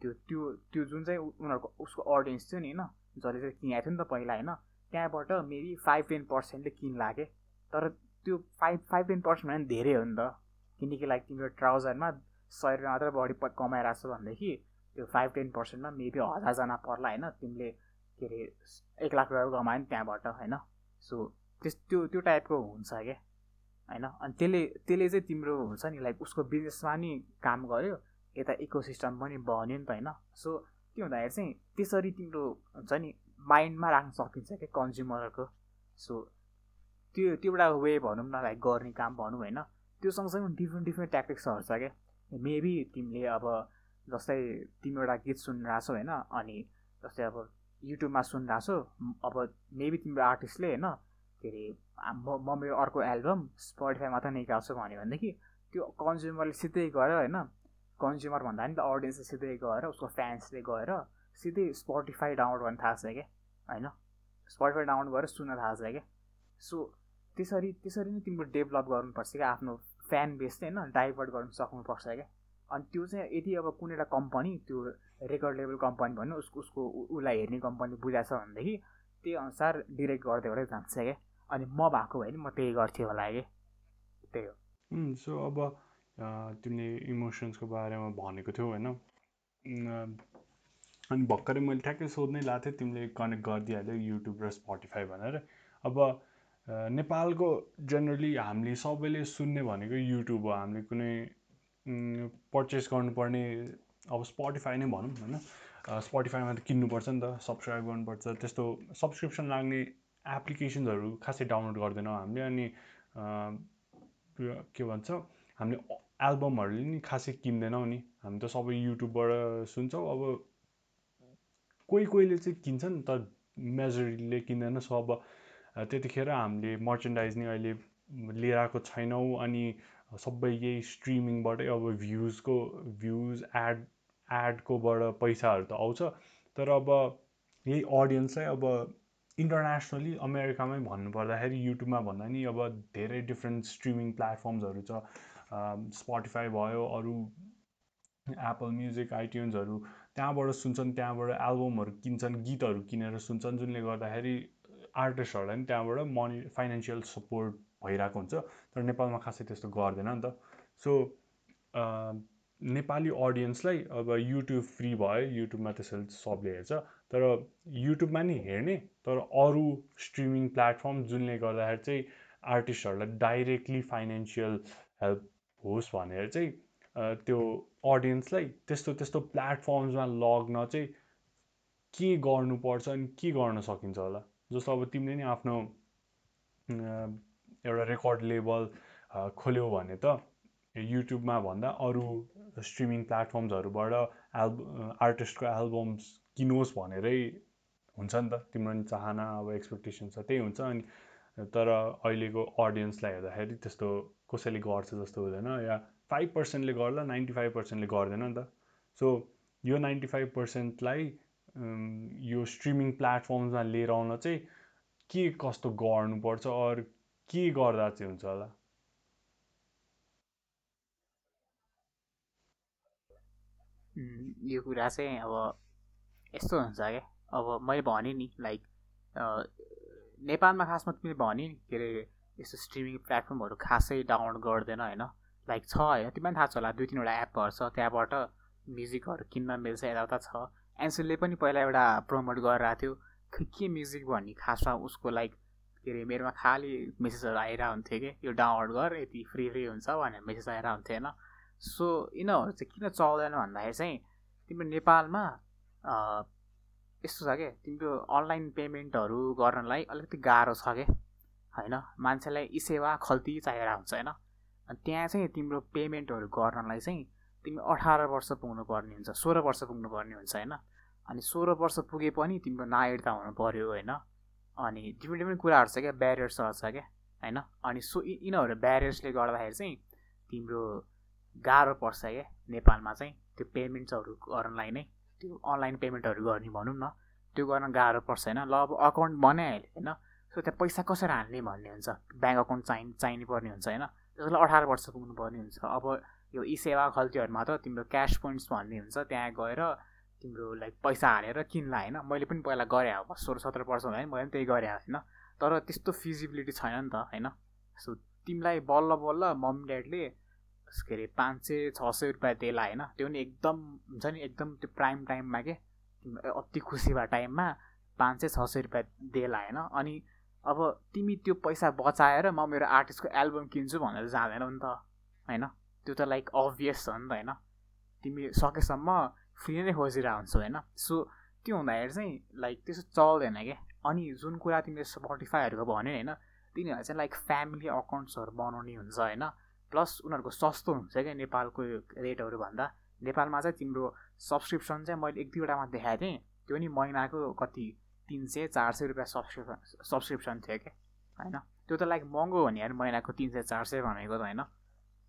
त्यो त्यो त्यो जुन चाहिँ उनीहरूको उसको अडियन्स थियो नि होइन? जसले चाहिँ किनेको थियो नि त पहिला होइन? त्यहाँबाट मेबी फाइभ टेन पर्सेन्टले किन्ला के? तर त्यो फाइभ फाइभ टेन पर्सेन्ट भने धेरै हो नि त। किनकि लाइक तिम्रो ट्राउजरमा सय रुपियाँ मात्रै बढी कमाइरहेको छ भनेदेखि त्यो फाइभ टेन पर्सेन्टमा मेबी हजारजना पर्ला होइन। तिमीले के अरे एक लाख रुपियाँ कमायो नि त्यहाँबाट होइन? सो त्यस त्यो त्यो टाइपको हुन्छ क्या होइन? अनि त्यसले त्यसले चाहिँ तिम्रो हुन्छ नि लाइक उसको बिजनेसमा नि काम गर्यो यता इको सिस्टम पनि बन्यो नि त होइन? सो के हुँदाखेरि चाहिँ त्यसरी तिम्रो हुन्छ नि माइन्डमा राख्न सकिन्छ क्या कन्ज्युमरको सो त्यो त्यो एउटा वे भनौँ न लाइक गर्ने काम भनौँ होइन? त्यो सँगसँगै डिफ्रेन्ट डिफ्रेन्ट ट्याक्टिक्सहरू छ क्या? मेबी तिमीले अब जस्तै तिमी एउटा गीत छौ होइन अनि जस्तै अब युट्युबमा सुनिरहेको छौ अब मेबी तिम्रो आर्टिस्टले होइन के अरे म मेरो अर्को एल्बम स्पोटिफाई मात्रै निकाल्छु भन्यो भनेदेखि त्यो कन्ज्युमरले सिधै गएर होइन कन्ज्युमर भन्दा पनि त अडियन्सले सिधै गएर उसको फ्यान्सले गएर सिधै स्पोटिफाई डाउनलोड गर्न थाहा छ क्या होइन? स्पोटिफाई डाउनलोड गरेर सुन्न थाहा छ क्या। सो त्यसरी त्यसरी नै तिम्रो डेभलप गर्नुपर्छ क्या आफ्नो फ्यान बेस चाहिँ होइन डाइभर्ट गर्नु सक्नुपर्छ क्या। अनि त्यो चाहिँ यदि अब कुनै एउटा कम्पनी त्यो रेकर्ड लेभल कम्पनी भन्नु उसको उसको उसलाई हेर्ने कम्पनी बुझाएको छ भनेदेखि त्यही अनुसार डिरेक्ट गर्दै गर्दै जान्छ क्या। अनि म भएको भए नि म त्यही गर्थेँ होला कि त्यही हो। सो अब तिमीले इमोसन्सको बारेमा भनेको थियौ होइन। अनि भर्खरै मैले ठ्याक्कै सोध्नै लाएको थिएँ तिमीले कनेक्ट गरिदिइहाल्यो युट्युब र स्पोटिफाई भनेर। अब नेपालको जेनरली हामीले सबैले सुन्ने भनेको युट्युब हो। हामीले कुनै पर्चेस गर्नुपर्ने अब स्पोटिफाई नै भनौँ होइन? स्पोटिफाईमा त किन्नुपर्छ नि त सब्सक्राइब गर्नुपर्छ। त्यस्तो सब्सक्रिप्सन लाग्ने एप्लिकेसन्सहरू खासै डाउनलोड गर्दैनौँ हामीले। अनि के भन्छ हामीले एल्बमहरूले नि खासै किन्दैनौँ नि। हामी त सबै युट्युबबाट सुन्छौँ। अब कोही कोहीले चाहिँ किन्छन् तर मेजोरिटीले किन्दैन। सो अब त्यतिखेर हामीले मर्चेन्डाइज नै अहिले लिएर आएको छैनौँ अनि सबै यही स्ट्रिमिङबाटै अब भ्युजको भ्युज एड एडकोबाट पैसाहरू त आउँछ। तर अब यही अडियन्स चाहिँ अब इन्टरनेसनली अमेरिकामै भन्नुपर्दाखेरि युट्युबमा भन्दा नि अब धेरै डिफ्रेन्ट स्ट्रिमिङ प्लेटफर्म्सहरू छ। स्पोटिफाई भयो अरू एप्पल म्युजिक आइट्युन्सहरू त्यहाँबाट सुन्छन् त्यहाँबाट एल्बमहरू किन्छन् गीतहरू किनेर सुन्छन् जुनले गर्दाखेरि आर्टिस्टहरूलाई पनि त्यहाँबाट मनी फाइनेन्सियल सपोर्ट भइरहेको हुन्छ। तर नेपालमा खासै त्यस्तो गर्दैन नि त। सो नेपाली अडियन्सलाई अब युट्युब फ्री भयो युट्युबमा त्यसरी सबले हेर्छ। तर युट्युबमा नि हेर्ने तर अरू स्ट्रिमिङ प्लेटफर्म जुनले गर्दाखेरि चाहिँ आर्टिस्टहरूलाई डाइरेक्टली फाइनेन्सियल हेल्प होस् भनेर चाहिँ त्यो अडियन्सलाई त्यस्तो त्यस्तो प्लेटफर्म्समा लग्न चाहिँ के गर्नुपर्छ अनि के गर्न सकिन्छ होला? जस्तो अब तिमीले नि आफ्नो एउटा रेकर्ड लेबल खोल्यौ भने त युट्युबमा भन्दा अरू स्ट्रिमिङ प्लेटफर्म्सहरूबाट एल्ब आर्टिस्टको एल्बम्स किनोस् भनेरै हुन्छ नि त। तिम्रो नि चाहना अब एक्सपेक्टेसन छ त्यही हुन्छ। अनि तर अहिलेको अडियन्सलाई हेर्दाखेरि त्यस्तो कसैले गर्छ जस्तो हुँदैन या फाइभ पर्सेन्टले गर्दा नाइन्टी फाइभ पर्सेन्टले गर्दैन नि त। सो यो नाइन्टी फाइभ पर्सेन्टलाई यो स्ट्रिमिङ प्लेटफर्ममा लिएर आउन चाहिँ के कस्तो गर्नुपर्छ अरू के गर्दा चाहिँ हुन्छ होला? यो कुरा चाहिँ अब यस्तो हुन्छ क्या अब मैले भनेँ नि लाइक नेपालमा खासमा तिमीले भने नि के अरे यस्तो स्ट्रिमिङ प्लेटफर्महरू खासै डाउनलोड गर्दैन होइन? लाइक छ होइन? तिमीलाई थाहा छ होला दुई तिनवटा एपहरू छ त्यहाँबाट म्युजिकहरू किन्न मिल्छ यताउता छ। एन्सुलले पनि पहिला एउटा प्रमोट गरिरहेको थियो। के म्युजिक भन्ने खासमा उसको लाइक के अरे मेरोमा खालि मेसेजहरू आइरहेको हुन्थ्यो कि? यो डाउनलोड गर यति फ्री फ्री हुन्छ भनेर मेसेज आइरहेको हुन्थ्यो होइन? सो यिनीहरू चाहिँ किन चल्दैन भन्दाखेरि चाहिँ तिम्रो नेपालमा यस्तो छ क्या तिम्रो अनलाइन पेमेन्टहरू गर्नलाई अलिकति गाह्रो छ क्या होइन? मान्छेलाई यी सेवा खल्ती चाहिरहेको हुन्छ होइन? अनि त्यहाँ चाहिँ तिम्रो पेमेन्टहरू गर्नलाई चाहिँ तिमी अठार वर्ष पुग्नु पर्ने हुन्छ सोह्र वर्ष पुग्नु पर्ने हुन्छ होइन? अनि सोह्र वर्ष पुगे पनि तिम्रो नागरिकता हुनु पऱ्यो होइन? अनि डिफ्रेन्ट डिफ्रेन्ट कुराहरू छ क्या ब्यारियर्सहरू छ क्या होइन? अनि सो यिनीहरू ब्यारियर्सले गर्दाखेरि चाहिँ तिम्रो गाह्रो पर्छ क्या नेपालमा चाहिँ त्यो पेमेन्ट्सहरू गर्नलाई नै त्यो अनलाइन पेमेन्टहरू गर्ने भनौँ न त्यो गर्न गाह्रो पर्छ होइन? ल अब अकाउन्ट बनाइहाल्यो होइन? सो त्यहाँ पैसा कसरी हाल्ने भन्ने हुन्छ ब्याङ्क अकाउन्ट चाहिँ चाहिने पर्ने हुन्छ होइन? त्यसलाई अठार वर्ष पुग्नु पर्ने हुन्छ अब यो ई सेवा खल्तीहरूमा त तिम्रो क्यास पोइन्ट्स भन्ने हुन्छ त्यहाँ गएर तिम्रो लाइक पैसा हालेर किन्ला होइन? मैले पनि पहिला गरेँ अब सोह्र सत्र वर्ष हुँदा मैले पनि त्यही गरेँ होइन? तर त्यस्तो फिजिबिलिटी छैन नि त होइन? सो तिमीलाई बल्ल बल्ल मम्मी ड्याडले के अरे पाँच सय छ सय रुपियाँ देला होइन? त्यो पनि एकदम हुन्छ नि एकदम त्यो प्राइम टाइममा के? अति खुसी भए टाइममा पाँच सय छ सय रुपियाँ देला होइन? अनि अब तिमी त्यो पैसा बचाएर म मेरो आर्टिस्टको एल्बम किन्छु भनेर जाँदैनौ नि त होइन? त्यो त लाइक अभियस छ नि त होइन। तिमी सकेसम्म फ्री नै खोजिरहेको हुन्छौ होइन। सो त्यो हुँदाखेरि चाहिँ लाइक त्यस्तो चल्दैन क्या अनि जुन कुरा तिमीले स्पोटिफाईहरूको भन्यो होइन तिनीहरूलाई चाहिँ लाइक फ्यामिली अकाउन्ट्सहरू बनाउने हुन्छ होइन। प्लस उनीहरूको सस्तो हुन्छ क्या नेपालको रेटहरू भन्दा। नेपालमा चाहिँ तिम्रो सब्सक्रिप्सन चाहिँ मैले एक दुईवटामा देखाएको थिएँ। त्यो नि महिनाको कति? तिन सय चार सय रुपियाँ सब्सक्रिप्सन सब्सक्रिप्सन थियो क्या होइन? त्यो त लाइक महँगो हो नि यार महिनाको तिन सय चार सय भनेको त होइन।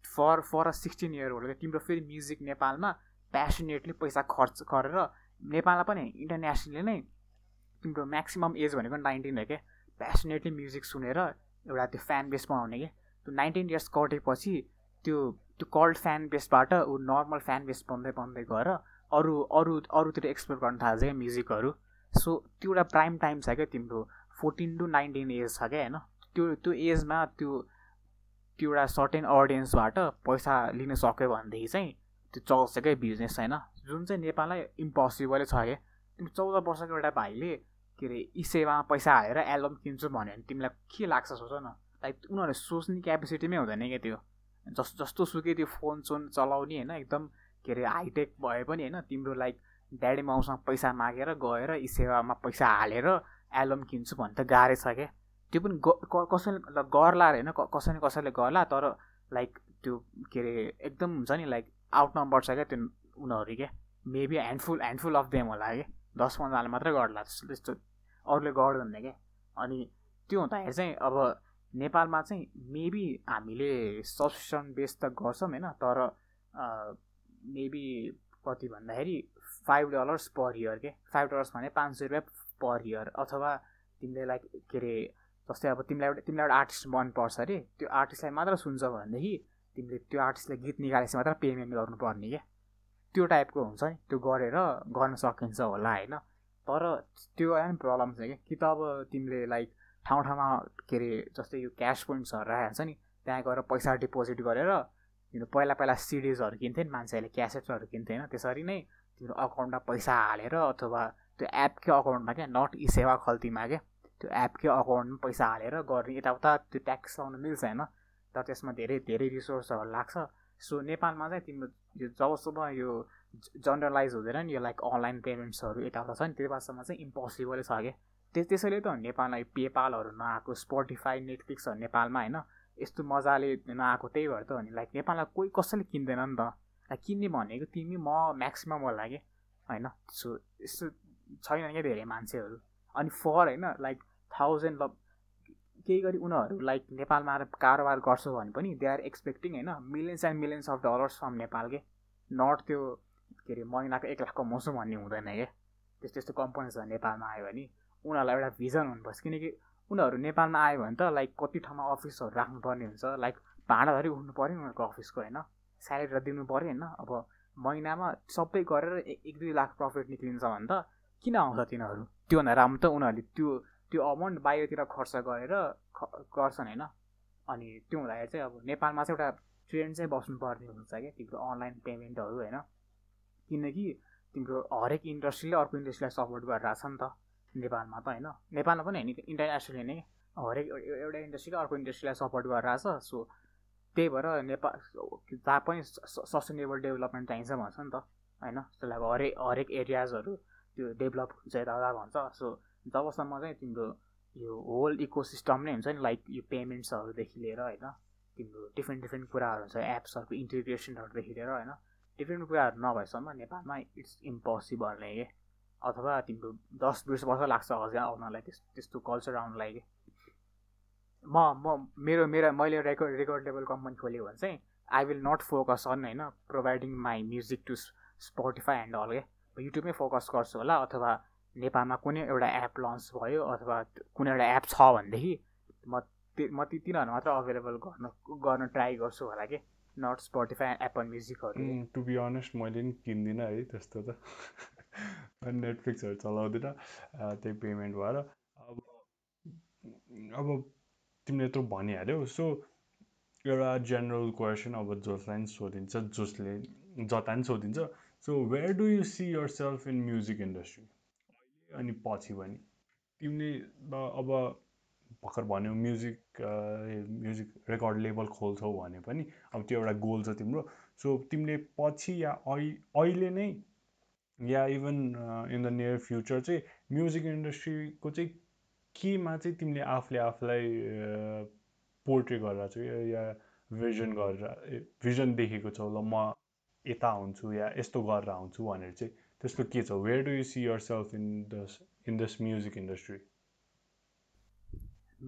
For for a sixteen year old तिम्रो फेरि म्युजिक नेपालमा प्यासनेटली पैसा खर्च गरेर नेपालमा पनि इन्टरनेसनली नै तिम्रो म्याक्सिमम् एज भनेको नाइन्टिन हो क्या प्यासनेटली म्युजिक सुनेर एउटा त्यो फ्यान बेस बनाउने क्या त्यो नाइन्टिन इयर्स कटेपछि त्यो त्यो कल्ड फ्यान बेसबाट ऊ नर्मल फ्यान बेस बन्दै बन्दै गएर अरू अरू अरूतिर एक्सप्लोर गर्न थाल्छ क्या म्युजिकहरू सो त्यो एउटा प्राइम टाइम छ क्या तिम्रो? फोर्टिन टु नाइन्टिन एज छ क्या होइन? त्यो त्यो एजमा त्यो त्यो एउटा सर्टेन अडियन्सबाट पैसा लिन सक्यो भनेदेखि चाहिँ त्यो चल्छ क्या बिजनेस होइन जुन चाहिँ नेपाललाई इम्पोसिबलै छ क्या तिमी चौध वर्षको एउटा भाइले के अरे ई सेवामा पैसा हालेर एल्बम किन्छु भन्यो भने तिमीलाई के लाग्छ सोच न। लाइक उनीहरूले सोच्ने क्यापेसिटीमै हुँदैन क्या त्यो। जस जस्तो सुकै त्यो फोन सोन चलाउने होइन एकदम के अरे हाइटेक भए पनि होइन तिम्रो लाइक ड्याडी माउसँग पैसा मागेर गएर ई सेवामा पैसा हालेर एल्बम किन्छु भने त गाह्रै छ क्या त्यो पनि कसैले गर्ला होइन कसैले कसैले गर्ला तर लाइक त्यो के अरे एकदम हुन्छ नि लाइक आउट नम्बर छ क्या त्यो उनीहरू क्या। Maybe handful handful of them होला कि। दस पन्ध्रले मात्रै गर्ला जस्तो त्यस्तो अरूले गर्दैन क्या। अनि त्यो हुँदाखेरि चाहिँ अब नेपालमा चाहिँ मेबी हामीले सब्सक्रिप्सन बेस त गर्छौँ होइन तर मेबी कति भन्दाखेरि फाइभ डलर्स पर इयर के। फाइभ डलर्स भने पाँच सय रुपियाँ पर इयर अथवा तिमीले लाइक के अरे जस्तै अब तिमीलाई एउटा तिमीलाई एउटा आर्टिस्ट मनपर्छ अरे त्यो आर्टिस्टलाई मात्र सुन्छ भनेदेखि तिमीले त्यो आर्टिस्टलाई गीत निकालेपछि मात्र पेमेन्ट गर्नुपर्ने क्या। त्यो टाइपको हुन्छ नि त्यो गरेर गर्न सकिन्छ होला होइन। तर त्यो पनि प्रब्लम छ क्या कि त अब तिमीले लाइक ठाउँ ठाउँमा के अरे जस्तै यो क्यास पोइन्ट्सहरू राखेको छ नि त्यहाँ गएर पैसा डिपोजिट गरेर तिम्रो पहिला पहिला सिडिजहरू किन्थ्यो नि मान्छेहरूले क्यासेट्सहरू किन्थ्यो होइन त्यसरी नै तिम्रो अकाउन्टमा पैसा हालेर अथवा त्यो एपकै अकाउन्टमा क्या नट ई सेवा खल्तीमा क्या। त्यो एपकै अकाउन्टमा पैसा हालेर गर्ने यताउता त्यो ट्याक्स आउनु मिल्छ होइन? तर त्यसमा धेरै धेरै रिसोर्सहरू लाग्छ। सो नेपालमा चाहिँ तिम्रो यो जबसम्म यो जनरलाइज हुँदैन नि यो लाइक अनलाइन पेमेन्ट्सहरू यताउता छ नि त्यो बेलासम्म चाहिँ इम्पोसिबलै छ क्या। त्यस त्यसैले त नेपालमा पेपालहरू नआएको स्पोटिफाई नेटफ्लिक्सहरू नेपालमा होइन? यस्तो मजाले नआएको त्यही भएर त हो नि लाइक नेपालमा कोही कसैले किन्दैन नि त। लाइक किन्ने भनेको तिमी म म्याक्सिमम् होला कि होइन? सो यस्तो छैन क्या धेरै मान्छेहरू। अनि फर होइन? लाइक थाउजन्ड ल केही गरी उनीहरू लाइक नेपालमा आएर कारोबार गर्छ भने पनि दे आर एक्सपेक्टिङ होइन millions and millions of dollars from Nepal के? नट त्यो के अरे महिनाको एक लाख कमाउँछु भन्ने हुँदैन क्या त्यस्तो त्यस्तो कम्पनी छ नेपालमा आयो भने उनीहरूलाई एउटा भिजन हुनुपर्छ। किनकि उनीहरू नेपालमा आयो भने त लाइक कति ठाउँमा अफिसहरू राख्नुपर्ने हुन्छ लाइक भाँडाधरि उठ्नु पऱ्यो उनीहरूको अफिसको होइन? स्यालेरी दिनु पऱ्यो होइन? अब महिनामा सबै गरेर एक दुई लाख प्रफिट निक्लिन्छ भने त किन आउँछ तिनीहरू? त्योभन्दा राम्रो त उनीहरूले त्यो त्यो अमाउन्ट बाहिरतिर खर्च गरेर गर्छन् होइन? अनि त्यो हुँदाखेरि चाहिँ अब नेपालमा चाहिँ एउटा ट्रेन्ड चाहिँ बस्नुपर्ने हुन्छ क्या तिम्रो अनलाइन पेमेन्टहरू होइन? किनकि तिम्रो हरेक इन्डस्ट्रीले अर्को इन्डस्ट्रीलाई सपोर्ट गरिरहेछ नि त नेपालमा त होइन? नेपालमा पनि होइन इन्टरनेसनली नै हरेक एउटा इन्डस्ट्रीले अर्को इन्डस्ट्रीलाई सपोर्ट गरिरहेछ सो त्यही भएर नेपाल जहाँ पनि सस्टेनेबल डेभलपमेन्ट चाहिन्छ भन्छ नि त होइन? अब हरेक हरेक एरियाजहरू त्यो डेभलप हुन्छ यता भन्छ सो जबसम्म चाहिँ तिम्रो यो होल इको सिस्टम नै हुन्छ नि लाइक यो पेमेन्ट्सहरूदेखि लिएर होइन तिम्रो डिफ्रेन्ट डिफ्रेन्ट कुराहरू हुन्छ एप्सहरूको इन्टिग्रेसनहरूदेखि लिएर होइन डिफ्रेन्ट कुराहरू नभएसम्म नेपालमा इट्स इम्पोसिबल नै अथवा तिम्रो दस बिस वर्ष लाग्छ अझै आउनलाई त्यस त्यस्तो कल्चर आउनलाई कि। म म मेरो मेरो मैले रेकर्ड रेकर्ड लेभल कम्पनी खोल्यो भने चाहिँ I will not focus on होइन providing my music to Spotify and all क्या युट्युबमै फोकस गर्छु होला अथवा नेपालमा कुनै एउटा एप लन्च भयो अथवा कुनै एउटा एप छ भनेदेखि म म ती तिनीहरू मात्र अभाइलेबल गर्न गर्न ट्राई गर्छु होला कि। नट स्पोटिफाई एप्पल म्युजिकहरू टु बी अनेस्ट मैले नि किन्दिनँ है त्यस्तो त। नेटफ्लिक्सहरू चलाउँदिनँ त्यही पेमेन्ट भएर। अब अब तिमीले यत्रो भनिहाल्यौ सो एउटा जेनरल क्वेसन अब जसलाई पनि सोधिन्छ जसले जता पनि सोधिन्छ so where do you see yourself in music industry अनि पछि पनि। तिमीले अब भर्खर भन्यौ म्युजिक म्युजिक रेकर्ड लेबल खोल्छौ भने पनि अब त्यो एउटा गोल छ तिम्रो। सो तिमीले पछि या अहिले नै या even in the near future चाहिँ म्युजिक इन्डस्ट्रीको चाहिँ केमा चाहिँ तिमीले आफूले आफूलाई पोर्ट्रे गरेर चाहिँ या भिजन गरेर भिजन देखेको छौ ल म यता हुन्छु या यस्तो गरेर आउँछु भनेर चाहिँ त्यस्तो के छ? Where do you see yourself in this in this music industry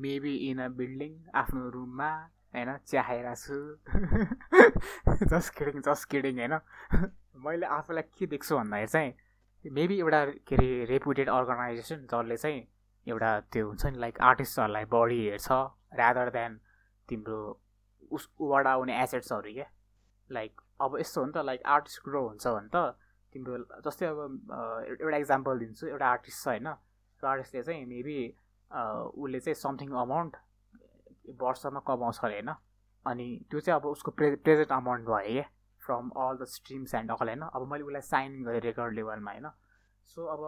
maybe in a building आफ्नो रुममा होइन चिया छु। जस्ट किडिङ जस्ट किडिङ होइन। मैले आफूलाई के देख्छु भन्दाखेरि चाहिँ मेबी एउटा के अरे रेपुटेड अर्गनाइजेसन जसले चाहिँ एउटा त्यो हुन्छ नि लाइक आर्टिस्टहरूलाई बढी हेर्छ रादर देन तिम्रो उस उबाट आउने एसेट्सहरू क्या लाइक अब यस्तो हो नि त लाइक आर्टिस्ट ग्रो हुन्छ भने त तिम्रो जस्तै अब एउटा इक्जाम्पल दिन्छु। एउटा आर्टिस्ट छ होइन? त्यो आर्टिस्टले चाहिँ मेबी उसले चाहिँ समथिङ अमाउन्ट वर्षमा कमाउँछ अरे होइन? अनि त्यो चाहिँ अब उसको प्रे प्रेजेन्ट अमाउन्ट भयो क्या from all the streams and all होइन? अब मैले उसलाई साइन गरेँ रेकर्ड लेभलमा होइन? सो अब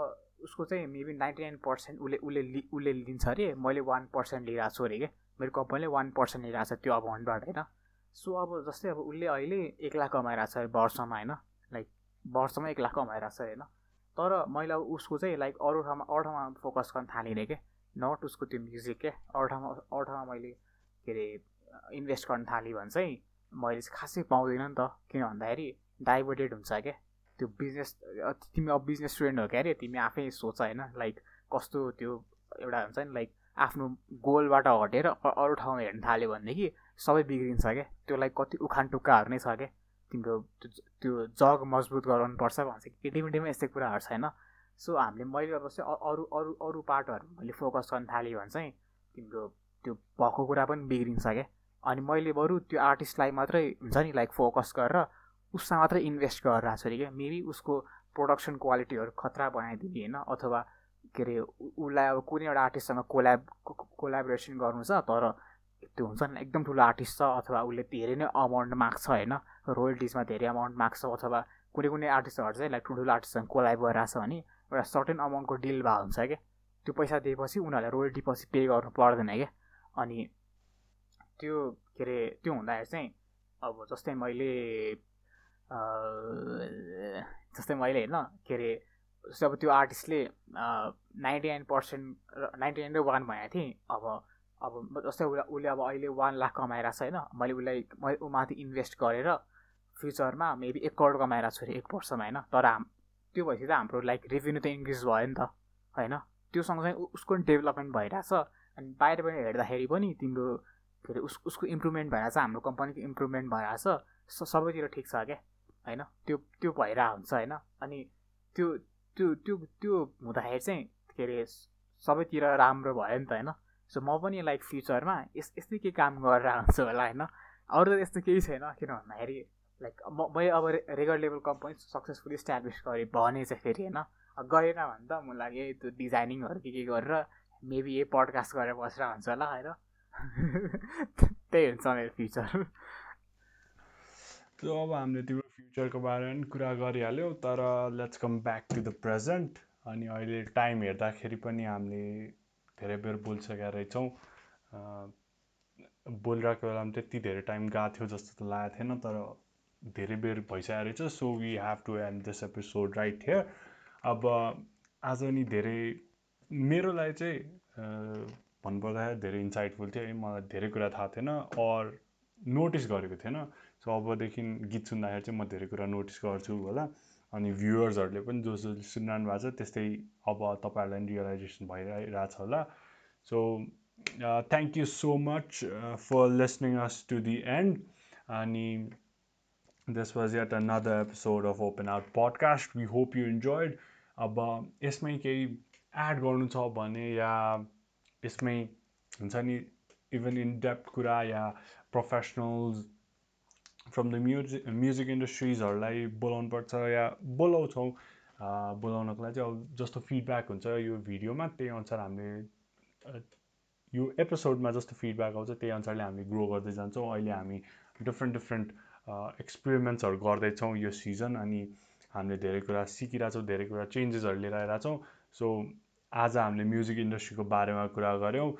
उसको चाहिँ मेबी नाइन्टी नाइन पर्सेन्ट उसले उसले उसले लिन्छ अरे मैले वान पर्सेन्ट लिइरहेको छु अरे क्या मेरो कम्पनीले वान पर्सेन्ट लिइरहेको छ त्यो अमाउन्टबाट होइन? सो अब जस्तै अब उसले अहिले एक लाख कमाइरहेको छ वर्षमा होइन? वर्षमा एक लाख कमाइरहेको छ होइन? तर मैले अब उसको चाहिँ लाइक अरू ठाउँमा अरू ठाउँमा फोकस गर्न थालिनँ क्या नट उसको त्यो म्युजिक क्या अरू ठाउँमा अरू ठाउँमा मैले के अरे इन्भेस्ट गर्न थालेँ भने चाहिँ मैले चाहिँ खासै पाउँदिनँ नि त। किन भन्दाखेरि डाइभर्टेड हुन्छ क्या त्यो बिजनेस तिमी अब बिजनेस स्टुडेन्ट हो क्या अरे? तिमी आफै सोच होइन? लाइक कस्तो त्यो एउटा हुन्छ नि लाइक आफ्नो गोलबाट हटेर अरू ठाउँमा हेर्न थाल्यो भनेदेखि सबै बिग्रिन्छ क्या त्यो लाइक कति उखान टुक्काहरू नै छ क्या तिम्रो त्यो जग मजबुत गराउनु पर्छ भन्छ केटीमेटीमा यस्तै कुराहरू छैन। सो हामीले मैले अब चाहिँ अरू अरू अरू पार्टहरू मैले फोकस गर्न थालेँ भने चाहिँ तिम्रो त्यो भएको कुरा पनि बिग्रिन्छ क्या। अनि मैले बरु त्यो आर्टिस्टलाई मात्रै हुन्छ नि लाइक फोकस गरेर उसमा मात्रै इन्भेस्ट गरिरहेको छ अरे क्या। मेबी उसको प्रोडक्सन क्वालिटीहरू खतरा बनाइदिने होइन अथवा के अरे उसलाई अब कुनै एउटा आर्टिस्टसँग कोल्याब कोलाबोरेसन गर्नु छ तर त्यो हुन्छ नि एकदम ठुलो आर्टिस्ट छ अथवा उसले धेरै नै अमाउन्ट माग्छ होइन। रोयल्टिजमा धेरै अमाउन्ट माग्छ अथवा कुनै कुनै आर्टिस्टहरू चाहिँ लाइक ठुल्ठुलो आर्टिस्टसँग कोलाब गरिरहेको छ भने एउटा सर्टेन अमाउन्टको डिल भएको हुन्छ क्या। त्यो पैसा दिएपछि उनीहरूलाई रोयल्टी पछि पे गर्नु पर्दैन क्या। अनि त्यो के अरे त्यो हुँदाखेरि चाहिँ अब जस्तै मैले जस्तै मैले होइन के अरे जस्तै अब त्यो आर्टिस्टले नाइन्टी नाइन पर्सेन्ट र नाइन्टी नाइन र वान भनेको थिएँ। अब अब जस्तै उसले अब अहिले वान लाख कमाइरहेको छ होइन। मैले उसलाई मैले उमाथि इन्भेस्ट गरेर फ्युचरमा मेबी एक करोड कमाइरहेको छु अरे एक वर्षमा होइन? तर हाम त्यो भएपछि त हाम्रो लाइक रेभेन्यू त इन्क्रिज भयो नि त होइन? त्यो सँगसँगै उसको पनि डेभलपमेन्ट भइरहेछ। अनि बाहिरबाट हेर्दाखेरि पनि तिम्रो के अरे उस उसको इम्प्रुभमेन्ट भइरहेछ हाम्रो कम्पनीको इम्प्रुभमेन्ट भइरहेछ। सबैतिर ठिक छ क्या होइन? त्यो त्यो भइरहेको हुन्छ होइन? अनि त्यो त्यो त्यो त्यो हुँदाखेरि चाहिँ के अरे सबैतिर राम्रो भयो नि त होइन? सो म पनि लाइक फ्युचरमा यस यस्तै केही काम गरेर हुन्छु होला होइन? अरू त यस्तो केही छैन किन भन्दाखेरि लाइक म मैले अब regular level company successfully establish गरेँ भने चाहिँ फेरि होइन? गरेन भने त म लागि त्यो डिजाइनिङहरू के के गरेर मेबी यही पडकास्ट गरेर बसेर हुन्छ होला होइन? त्यही हुन्छ मेरो फ्युचर त्यो अब हामीले तिम्रो फ्युचरको बारेमा कुरा गरिहाल्यौँ तर let's come back to the present अनि अहिले टाइम हेर्दाखेरि पनि हामीले धेरै बेर बोलिसकेका रहेछौँ। बोलिरहेको बेलामा त्यति धेरै टाइम गएको थियो जस्तो त लागेको थिएन तर धेरै बेर भइसकेको रहेछ so we have to end this episode right here अब आज नि धेरै मेरो लागि चाहिँ भन्नुपर्दाखेरि धेरै इन्साइटफुल थियो है मलाई धेरै कुरा थाहा थिएन अर नोटिस गरेको थिएन। सो अबदेखि गीत सुन्दाखेरि चाहिँ म धेरै कुरा नोटिस गर्छु होला। अनि भ्युवर्सहरूले पनि जो जो सुनिरहनु भएको छ त्यस्तै अब तपाईँहरूलाई पनि रियलाइजेसन भइरहेको छ होला। So uh, thank you so much uh, for listening us to the this was yet another episode of Open Out podcast. We hope you enjoyed. अब यसमै केही एड गर्नु छ भने या यसमै हुन्छ नि इभन इन डेप्थ कुरा या professionals from the music music इन्डस्ट्रिजहरूलाई बोलाउनु पर्छ या बोलाउँछौँ बोलाउनको लागि चाहिँ अब जस्तो फिडब्याक हुन्छ यो भिडियोमा त्यही अनुसार हामीले यो एपिसोडमा जस्तो फिडब्याक आउँछ त्यही अनुसारले हामी ग्रो गर्दै जान्छौँ अहिले हामी डिफ्रेन्ट डिफ्रेन्ट एक्सपेरिमेन्ट्सहरू गर्दैछौँ यो सिजन अनि हामीले धेरै कुरा सिकिरहेछौँ धेरै कुरा चेन्जेसहरू लिएर आइरहेको छौँ। सो आज हामीले म्युजिक इन्डस्ट्रीको बारेमा कुरा गऱ्यौँ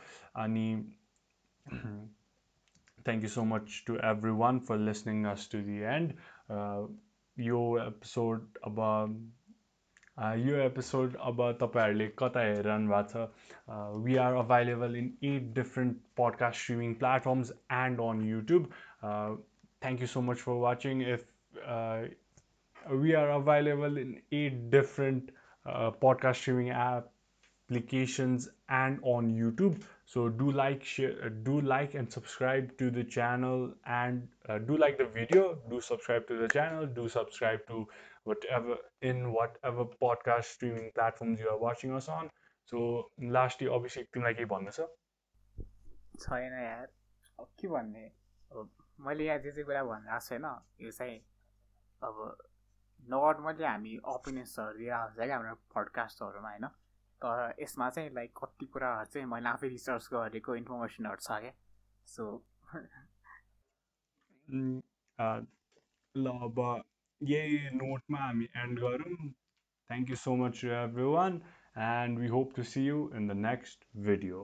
अनि thank you so much to everyone for listening us to the end यो एपिसोड अब यो एपिसोड अब तपाईँहरूले कता हेरिरहनु भएको छ? We are available in at different podcast streaming platforms and on YouTube thank you so much for watching if uh, we are available in eight different uh, podcast streaming applications and on youtube so do like share do like and subscribe to the channel and uh, do like the video do subscribe to the channel do subscribe to whatever in whatever podcast streaming platforms you are watching us on so lastly obviously तिमीलाई केही भन्नु छ छैन यार के भन्ने मैले यहाँ जे जे कुरा भनिरहेको छैन यो चाहिँ अब नर्मली हामी ओपिनियन्सहरू दिइरहेको हुन्छ क्या हाम्रो पडकास्टहरूमा होइन? तर यसमा चाहिँ लाइक कति कुराहरू चाहिँ मैले आफै रिसर्च गरेको इन्फर्मेसनहरू छ क्या? सो ल अब यही नोटमा हामी एन्ड गरौँ। Thank you so much everyone and we hope to see you in the next video